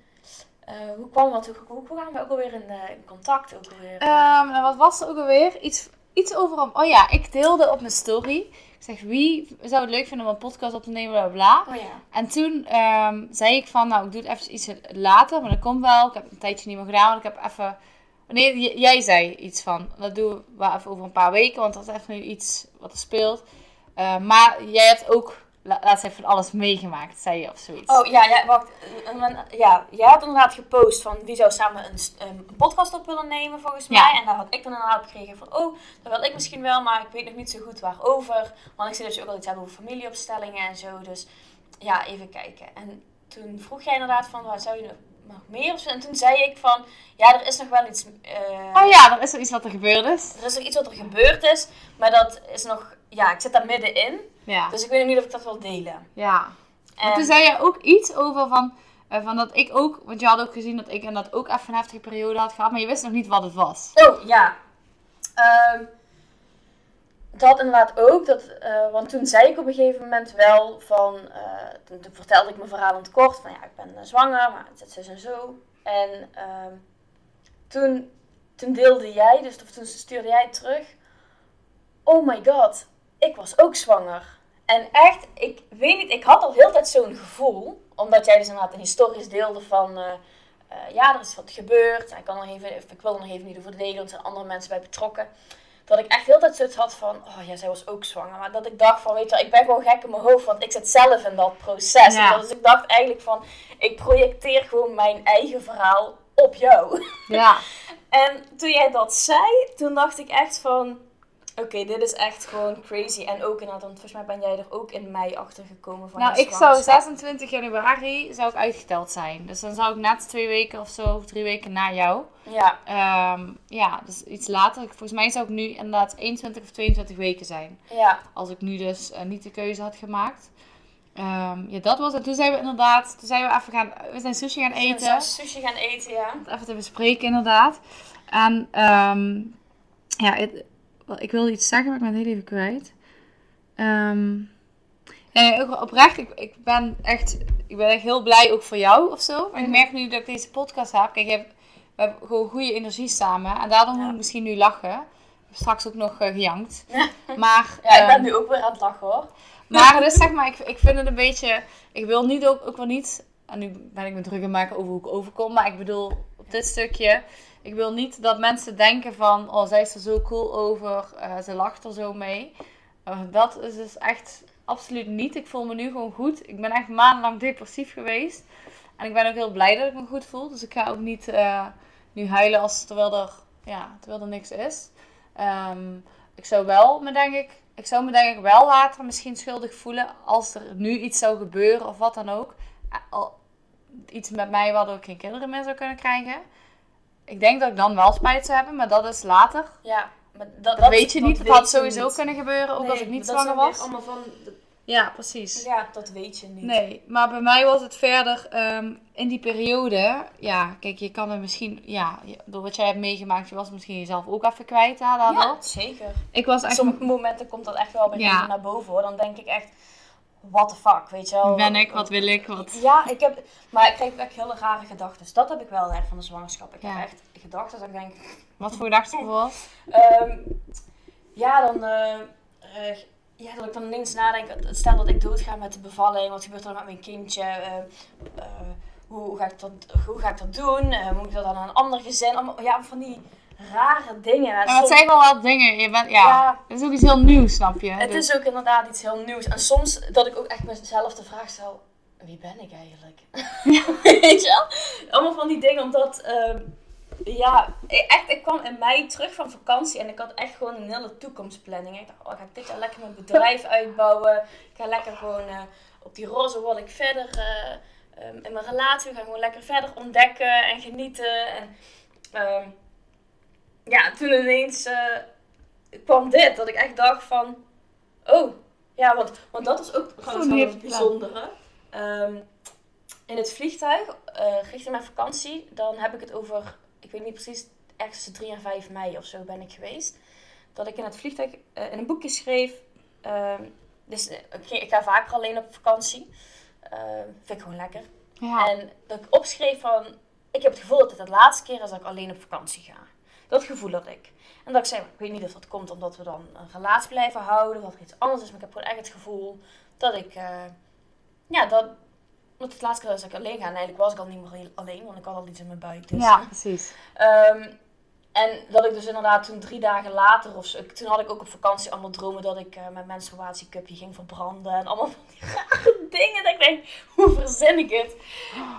eh, hoe kwam dat? Hoe, hoe kwamen we ook alweer in, eh, in contact? Ook alweer, Ehm, en wat was er ook alweer? Iets, iets over... een- Oh ja, ik deelde op mijn story. Ik zeg, wie zou het leuk vinden om een podcast op te nemen, bla bla. bla. oh ja. En toen ehm, zei ik van, nou, ik doe het even iets later, maar dat komt wel. Ik heb het een tijdje niet meer gedaan, want ik heb even... Nee, j- jij zei iets van, dat doen we even over een paar weken, want dat is even nu iets wat er speelt. Eh, maar jij hebt ook, la- laatst even van alles meegemaakt, zei je of zoiets. Oh ja, ja, wacht. Ja, jij had inderdaad gepost van wie zou samen een, een podcast op willen nemen volgens Ja. mij. En daar had ik dan inderdaad gekregen van, oh, dat wil ik misschien wel, maar ik weet nog niet zo goed waarover. Want ik zie dat je ook al iets hebt over familieopstellingen en zo. Dus ja, even kijken. En toen vroeg jij inderdaad van, wat zou je nog meer of zo? En toen zei ik van, ja, er is nog wel iets... eh, Oh ja, er is er iets wat er gebeurd is. Er is nog iets wat er gebeurd is, maar dat is nog... Ja, ik zit daar middenin. Ja. Dus ik weet nog niet of ik dat wil delen. Ja. En, toen zei je ook iets over van, eh, van dat ik ook, want je had ook gezien dat ik en dat ook even een heftige periode had gehad, maar je wist nog niet wat het was. Oh, ja. Ehm, dat inderdaad ook. Dat, eh, want toen zei ik op een gegeven moment wel van... eh, toen, vertelde ik mijn verhaal in het kort. Van ja, ik ben eh, zwanger, maar het is en zo. En ehm, toen, toen deelde jij, dus of toen stuurde jij terug... Oh my god, ik was ook zwanger. En echt, ik weet niet, ik had al heel tijd zo'n gevoel. Omdat jij dus inderdaad een historisch deelde van... ja, er is wat gebeurd. Ik, kan er even, ik wil nog even niet over delen, want er zijn andere mensen bij betrokken. Dat ik echt heel tijd zoiets had van, oh ja, zij was ook zwanger. Maar dat ik dacht van, weet je wel, ik ben gewoon gek in mijn hoofd, want ik zit zelf in dat proces. Ja. Dus ik dacht eigenlijk van, ik projecteer gewoon mijn eigen verhaal op jou. Ja. <laughs> En toen jij dat zei, toen dacht ik echt van... Oké, dit is echt gewoon crazy. En ook inderdaad, want volgens mij ben jij er ook in mei achter gekomen van Nou, ik zou zwangerschap. 26 januari zou ik uitgeteld zijn. Dus dan zou ik net twee weken of zo, of drie weken na jou. Ja, Ehm, ja, dus iets later. Volgens mij zou ik nu inderdaad 21 of 22 weken zijn. ja. Als ik nu dus eh, niet de keuze had gemaakt. Ehm, ja, dat was het. Toen zijn we inderdaad, toen zijn we even gaan, we zijn sushi gaan We eten. zijn sushi gaan eten, ja. Even te bespreken inderdaad. En ehm, ja, het- ik wilde iets zeggen, maar ik ben het heel even kwijt. Ja, nee, ook oprecht, ik, ik ben echt, ik ben echt heel blij ook voor jou of zo. Maar ik Mhm. merk nu dat ik deze podcast heb. Kijk, je hebt, we hebben gewoon goede energie samen. En daardoor moet Ja. ik misschien nu lachen. Ik heb straks ook nog eh, gejankt. Ja. Maar, <laughs> Ja, ik ben ehm, nu ook weer aan het lachen hoor. maar dus zeg maar, ik, ik vind het een beetje. Ik wil niet ook, ook wel niet. En nu ben ik me druk aan maken over hoe ik overkom. Maar ik bedoel, op dit stukje. Ik wil niet dat mensen denken van. Oh, zij is er zo cool over. eh, ze lacht er zo mee. Eh, dat is dus echt absoluut niet. Ik voel me nu gewoon goed. Ik ben echt maandenlang depressief geweest. En ik ben ook heel blij dat ik me goed voel. Dus ik ga ook niet. eh, nu huilen als terwijl er, ja, terwijl er niks is. Ehm, ik zou wel me denk ik, ik zou me denk ik wel later misschien schuldig voelen als er nu iets zou gebeuren of wat dan ook. Iets met mij waardoor ik geen kinderen meer zou kunnen krijgen. Ik denk dat ik dan wel spijt zou hebben, maar dat is later. Ja, maar dat, Dat, weet je niet. Dat had sowieso niet. kunnen gebeuren, ook Nee, als ik niet zwanger was. allemaal van, Ja, precies. ja, dat weet je niet. Nee, maar bij mij was het verder ehm, in die periode. Ja, kijk, je kan er misschien, ja, door wat jij hebt meegemaakt, je was misschien jezelf ook even kwijt hè. Ja, zeker. Ik was Op echt. sommige momenten komt dat echt wel bij Ja. naar boven hoor. Dan denk ik echt, what the fuck, weet je wel. Wie ben ik? Wat wil ik? Wat... Ja, ik heb, maar ik kreeg ook echt hele rare gedachten. Dus dat heb ik wel echt van de zwangerschap. Ik Ja. heb echt gedachten dat ik denk, Wat voor gedachten bijvoorbeeld? Ehm, ja, dan. eh, eh, ja, dat ik dan ineens nadenk. Stel dat ik doodga met de bevalling. Wat gebeurt er dan met mijn kindje? Eh, hoe, ga ik dat, hoe ga ik dat doen? Moet ik dat dan aan een ander gezin? Allemaal, ja, van die rare dingen. En En dat soms- zijn wel wat dingen. Je bent, ja, Ja. Het is ook iets heel nieuws, snap je? het Dus- is ook inderdaad iets heel nieuws. En soms dat ik ook echt mezelf de vraag stel: wie ben ik eigenlijk? <laughs> Weet je wel? Allemaal van die dingen, omdat. ehm, ja, ik- echt, ik kwam in mei terug van vakantie en ik had echt gewoon een hele toekomstplanning. Ik dacht, oh, ga ik dit jaar lekker mijn bedrijf <laughs> uitbouwen. Ik ga lekker gewoon eh, op die roze wolk verder eh, ehm, in mijn relatie. We gaan gewoon lekker verder ontdekken en genieten. En ehm, ja, toen ineens eh, kwam dit, dat ik echt dacht van, oh, ja, want, want dat is ook trouwens wel heeft een plan. bijzondere. Ehm, in het vliegtuig, eh richting mijn vakantie, dan heb ik het over, ik weet niet precies, ergens tussen 3 en 5 mei of zo ben ik geweest. Dat ik in het vliegtuig eh, in een boekje schreef. ehm, dus ik, ga vaker alleen op vakantie. Ehm, vind ik gewoon lekker. ja. En dat ik opschreef van, ik heb het gevoel dat het de laatste keer is dat ik alleen op vakantie ga. Dat gevoel had ik. En dat ik zei, ik weet niet of dat komt omdat we dan een relatie blijven houden, of dat er iets anders is, maar ik heb gewoon echt het gevoel dat ik, eh, ja, dat, dat het laatste keer dat ik alleen ga. En eigenlijk was ik al niet meer alleen, want ik had al iets in mijn buik. Dus. ja, precies. Ehm, en dat ik dus inderdaad toen drie dagen later of zo, toen had ik ook op vakantie allemaal dromen dat ik eh, mijn menstruatiecupje ging verbranden en allemaal van die <laughs> rare dingen. Dat ik denk, hoe verzin ik het?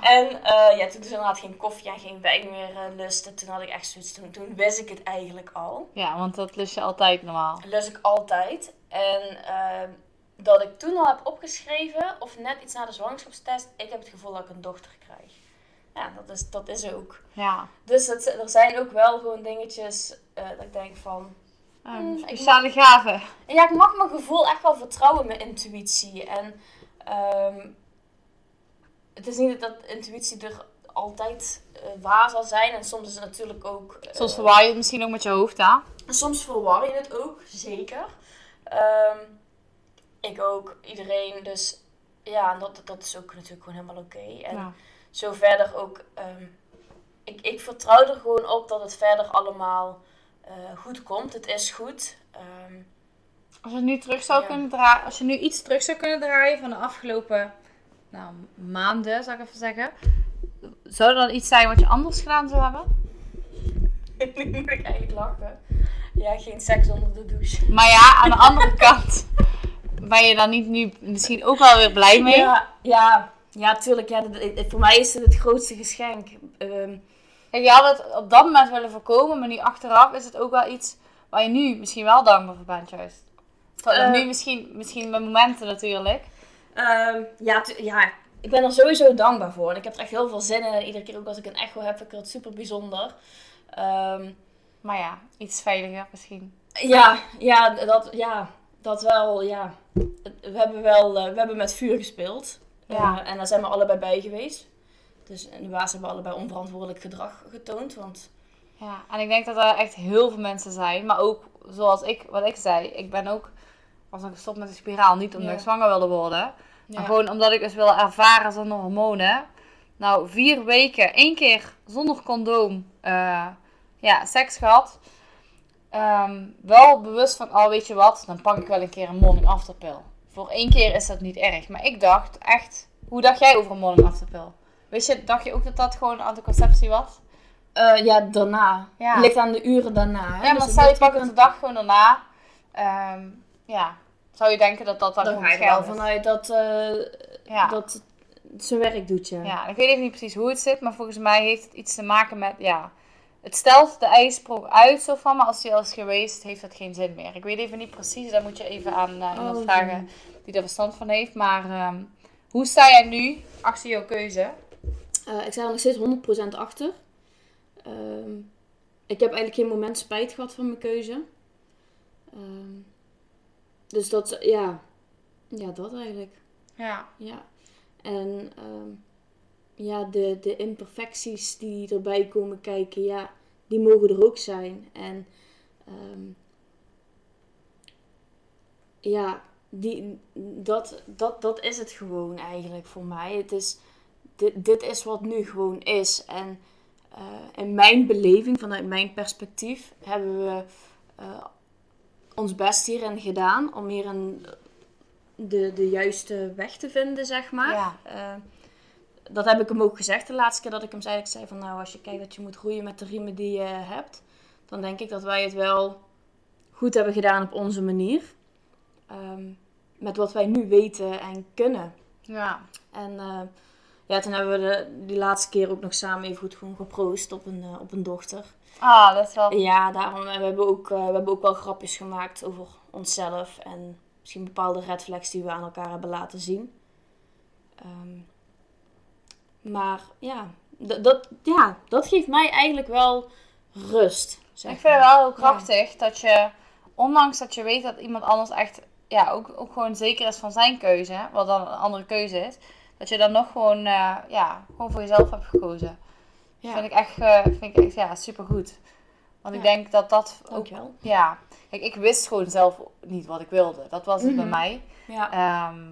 En eh, ja, toen dus inderdaad geen koffie en geen wijn meer eh, lustte, toen had ik echt zoiets, toen, toen wist ik het eigenlijk al. Ja, want dat lust je altijd normaal. Lust ik altijd. En ehm, dat ik toen al heb opgeschreven, of net iets na de zwangerschapstest, ik heb het gevoel dat ik een dochter krijg. Ja, dat is, dat is ook. Ja. Dus het, er zijn ook wel gewoon dingetjes eh, dat ik denk van... Ik speciale gave. Ja, ik mag mijn gevoel echt wel vertrouwen, mijn intuïtie. En ehm, het is niet dat intuïtie er altijd eh, waar zal zijn. En soms is het natuurlijk ook... eh, Soms verwaar je het misschien ook met je hoofd, hè? Soms verwar je het ook, zeker. Ehm, ik ook, iedereen. Dus ja, dat, dat is ook natuurlijk gewoon helemaal oké. En Ja. Zo verder ook. ehm, ik, ik vertrouw er gewoon op dat het verder allemaal eh, goed komt. Het is goed. Ehm, Als je nu terug zou Ja. kunnen draaien, als je nu iets terug zou kunnen draaien van de afgelopen nou, maanden, zou ik even zeggen. Zou er dan iets zijn wat je anders gedaan zou hebben? <laughs> nu moet ik eigenlijk lachen. Ja, geen seks onder de douche. Maar ja, aan de <laughs> andere kant ben je dan niet nu misschien ook wel weer blij mee? Ja, ja, ja, tuurlijk. Ja, voor mij is het het grootste geschenk. Ehm, Kijk, je had het op dat moment willen voorkomen, maar nu achteraf is het ook wel iets waar je nu misschien wel dankbaar voor bent, juist. Eh. nu misschien, misschien met momenten natuurlijk. Ehm, ja, ja, ik ben er sowieso dankbaar voor. En ik heb er echt heel veel zin in. En iedere keer ook als ik een echo heb, vind ik het super bijzonder. Ehm, Maar ja, iets veiliger misschien. ja, ja, dat, ja, dat wel, ja. We hebben wel, eh, we hebben met vuur gespeeld. Ja. Eh, en daar zijn we allebei bij geweest. Dus in de baas hebben we allebei onverantwoordelijk gedrag getoond. Want Ja, en ik denk dat er echt heel veel mensen zijn. Maar ook, zoals ik, wat ik zei, ik ben ook, was dan gestopt met de spiraal. Niet omdat Ja. ik zwanger wilde worden. ja, Maar gewoon omdat ik dus wilde ervaren zonder hormonen. Nou, vier weken, één keer zonder condoom, eh, ja, seks gehad. Ehm, wel bewust van, oh weet je wat, dan pak ik wel een keer een morning after pill. Voor één keer is dat niet erg. Maar ik dacht echt, hoe dacht jij over een pill? Weet je, dacht je ook dat dat gewoon anticonceptie was? Eh, ja daarna. Ja. Ligt aan de uren daarna. hè. Ja, Dus maar het stel je het de dag gewoon daarna. ehm, ja, zou je denken dat dat dan Dan gewoon ga je wel is? vanuit dat, Ja. dat het zijn werk doet, ja. Ja, ik weet even niet precies hoe het zit, maar volgens mij heeft het iets te maken met, ja, het stelt de ijsprong uit zo van, maar als die al is geweest, heeft dat geen zin meer. Ik weet even niet precies, dan moet je even aan uh, iemand Oh, vragen die er verstand van heeft. Maar ehm, hoe sta jij nu achter jouw keuze? Eh, ik sta er nog steeds 100% achter. Ehm, ik heb eigenlijk geen moment spijt gehad van mijn keuze. Ehm, dus dat, ja, ja, dat eigenlijk. Ja. Ja. En ehm, ja, de, de imperfecties die erbij komen kijken, ja, die mogen er ook zijn. En ehm, ja, die, dat, dat, dat is het gewoon eigenlijk voor mij. Het is, dit, dit is wat nu gewoon is. En eh, in mijn beleving, vanuit mijn perspectief, hebben we eh, ons best hierin gedaan om hier een, de, de juiste weg te vinden, zeg maar. Ja. Eh, dat heb ik hem ook gezegd de laatste keer dat ik hem zei. Ik zei van nou, als je kijkt dat je moet groeien met de riemen die je hebt, dan denk ik dat wij het wel goed hebben gedaan op onze manier. Ehm, met wat wij nu weten en kunnen. Ja. En eh, ja, toen hebben we de, die laatste keer ook nog samen even goed gewoon geproost op een, eh, op een dochter. Ah, dat is wel... Ja, daarom, en we hebben, ook, eh, we hebben ook wel grapjes gemaakt over onszelf en misschien bepaalde red flags die we aan elkaar hebben laten zien. Ehm, maar ja dat, ja, dat geeft mij eigenlijk wel rust. zeg Ik vind het wel heel krachtig dat je, ondanks dat je weet dat iemand anders echt, ja, ook, ook gewoon zeker is van zijn keuze, wat dan een andere keuze is, dat je dan nog gewoon, eh, ja, gewoon voor jezelf hebt gekozen. Ja. Vind ik echt, eh, vind ik echt, ja, supergoed. Want ik denk dat dat ook, ja, kijk, ik wist gewoon zelf niet wat ik wilde. Dat was het bij Mhm. mij. Ja. Ehm,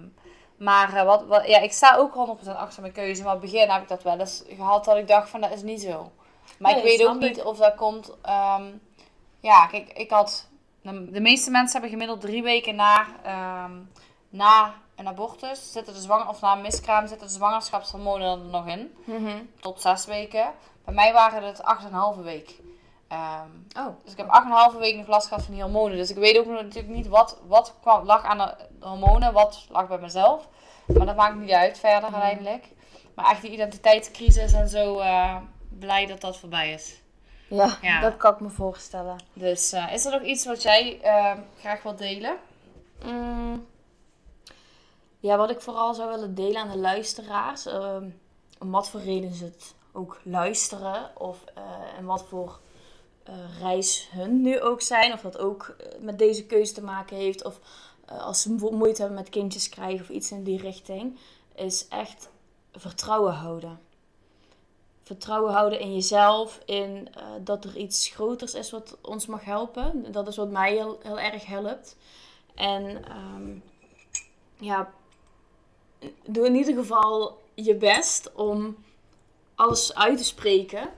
maar eh, wat, wat, ja, ik sta ook 100% achter mijn keuze. Maar op het begin heb ik dat wel eens gehad dat ik dacht van dat is niet zo. Maar Nee, ik weet ook niet ik. of dat komt. ehm, ja, kijk, ik had. De de meeste mensen hebben gemiddeld drie weken na, ehm, na een abortus zitten de zwanger of na een miskraam zitten de zwangerschapshormonen er nog in. Mhm. Tot zes weken. Bij mij waren het acht en een halve week. Ehm, Oh. dus ik heb 8,5 weken nog last gehad van die hormonen. Dus ik weet ook natuurlijk niet wat, wat kwam, lag aan de hormonen, wat lag bij mezelf. Maar dat maakt niet uit verder Mhm. uiteindelijk. Maar echt die identiteitscrisis en zo, eh, blij dat dat voorbij is. Ja, Ja. dat kan ik me voorstellen. Dus eh, is er nog iets wat jij eh, graag wilt delen? Mm. Ja, wat ik vooral zou willen delen aan de luisteraars. ehm, om wat voor reden ze het ook luisteren. Of eh, en wat voor reis hun nu ook zijn. Of dat ook eh, met deze keuze te maken heeft. Of eh, als ze mo- moeite hebben met kindjes krijgen of iets in die richting. Is echt vertrouwen houden. Vertrouwen houden in jezelf. In eh, dat er iets groters is wat ons mag helpen. Dat is wat mij heel, heel erg helpt. En ehm, ja, doe in ieder geval je best om alles uit te spreken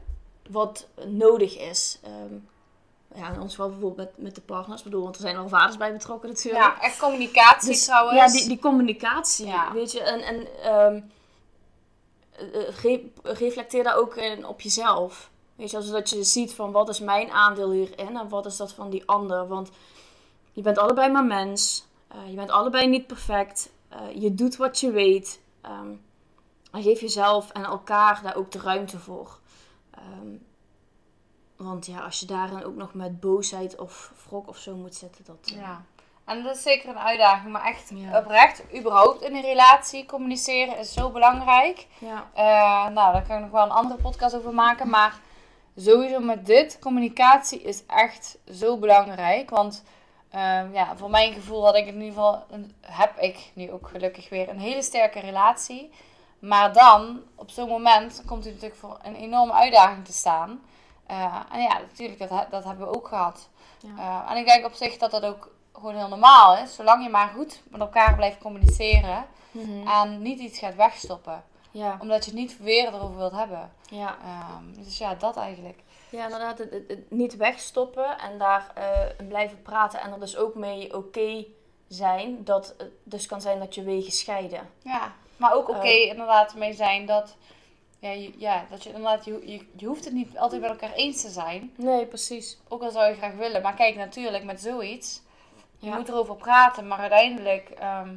wat nodig is. Ehm, ja, in ons geval bijvoorbeeld met, met de partners. Ik bedoel, want er zijn al vaders bij betrokken natuurlijk. Ja, echt communicatie Dus, trouwens. Ja, die, die communicatie, Ja. weet je. En, en ehm, eh, eh, re- reflecteer daar ook in op jezelf. Weet je, zodat je ziet van wat is mijn aandeel hierin en wat is dat van die ander. Want je bent allebei maar mens. Eh, je bent allebei niet perfect. Je doet wat je weet. Ehm, en geef jezelf en elkaar daar ook de ruimte voor. Ehm, want ja, als je daarin ook nog met boosheid of wrok of zo moet zitten, dat... eh, Ja. En dat is zeker een uitdaging. Maar echt Ja. oprecht, überhaupt in een relatie communiceren is zo belangrijk. ja. Eh, nou, daar kan ik nog wel een andere podcast over maken. Maar sowieso met dit, communicatie is echt zo belangrijk. Want ehm, ja, voor mijn gevoel had ik in ieder geval, heb ik nu ook gelukkig weer een hele sterke relatie. Maar dan, op zo'n moment, komt hij natuurlijk voor een enorme uitdaging te staan. Eh, en ja, natuurlijk, dat, dat hebben we ook gehad. Ja. Eh, en ik denk op zich dat dat ook gewoon heel normaal is. Zolang je maar goed met elkaar blijft communiceren. Mhm. En niet iets gaat wegstoppen Ja, omdat je het niet weer erover wilt hebben. ja. Ehm, dus ja, dat eigenlijk. ja, inderdaad. Het, het- het niet wegstoppen en daar eh, blijven praten en er dus ook mee oké zijn. Dat het dus kan zijn dat je wegen scheiden. Ja, maar ook oké Eh. inderdaad mee zijn dat, ja, je, ja, dat je inderdaad, je, je, je hoeft het niet altijd met elkaar eens te zijn. Nee, precies. Ook al zou je graag willen. Maar kijk, natuurlijk met zoiets, je Ja. moet erover praten. Maar uiteindelijk, ehm,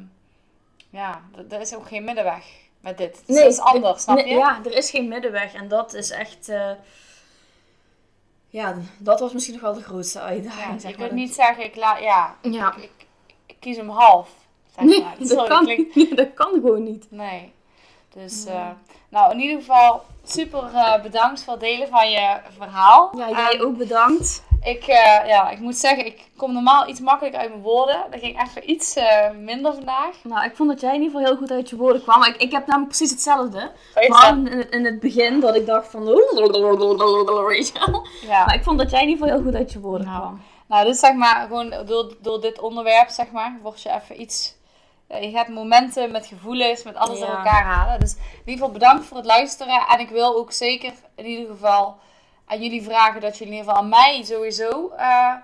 ja, er is ook geen middenweg met dit. Dus dat is anders, snap nee, je? Ja, er is geen middenweg en dat is echt... eh, ja, dat was misschien nog wel de grootste Ja, uitdaging. je zeg maar. kunt niet zeggen, ik, la, ja, Ja. ik, ik, ik kies hem half. Nee, maar. dat, kan, klinkt- <laughs> dat kan gewoon niet. Nee. Dus, eh, nou, in ieder geval super eh, bedankt voor het delen van je verhaal. Ja, En jij ook bedankt. Ik, eh, ja, ik moet zeggen, ik kom normaal iets makkelijker uit mijn woorden. Dat ging even iets minder vandaag. Nou, ik vond dat jij in ieder geval heel goed uit je woorden kwam. Ik, ik heb namelijk precies hetzelfde. Vooral in, het- in het begin dat ik dacht van... <laughs> Ja. Maar ik vond dat jij in ieder geval heel goed uit je woorden Nou. kwam. Nou, dus zeg maar, gewoon door, door dit onderwerp, zeg maar, word je even iets... ja, je gaat momenten met gevoelens, met alles Ja. door elkaar halen. Dus in ieder geval bedankt voor het luisteren. En ik wil ook zeker in ieder geval aan jullie vragen dat jullie in ieder geval aan mij sowieso eh,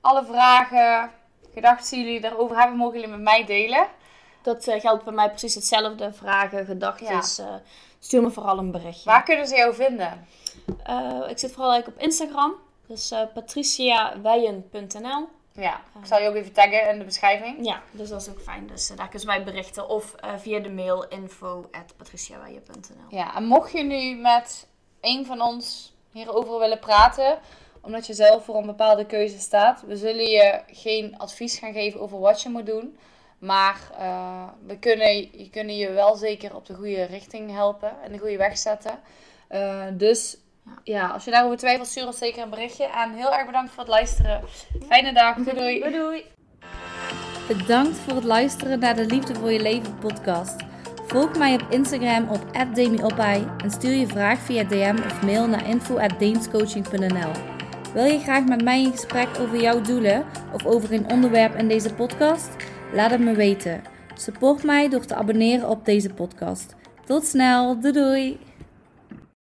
alle vragen, gedachten die jullie daarover hebben, mogen jullie met mij delen. Dat eh, geldt bij mij precies hetzelfde. Vragen, gedachten. Ja. eh, stuur me vooral een berichtje. Waar kunnen ze jou vinden? Eh, ik zit vooral eigenlijk op Instagram. Dus eh patriciawijen.nl Ja, ik zal je ook even taggen in de beschrijving. Ja, dus dat is ook fijn. Dus eh, daar kunnen ze mij berichten. Of eh, via de mail info.patriciawijen.nl Ja, en mocht je nu met een van ons hierover willen praten, omdat je zelf voor een bepaalde keuze staat, we zullen je geen advies gaan geven over wat je moet doen. Maar eh, we kunnen, je kunnen je wel zeker op de goede richting helpen en de goede weg zetten. Dus ja, als je daarover twijfelt, stuur ons zeker een berichtje. En heel erg bedankt voor het luisteren. Fijne dag. <laughs> Doei doei. Doei doei! Bedankt voor het luisteren naar de Liefde voor je leven podcast. Volg mij op Instagram op @demiopai en stuur je vraag via DM of mail naar info@deenscoaching.nl. Wil je graag met mij in gesprek over jouw doelen of over een onderwerp in deze podcast? Laat het me weten. Support mij door te abonneren op deze podcast. Tot snel, doei doei!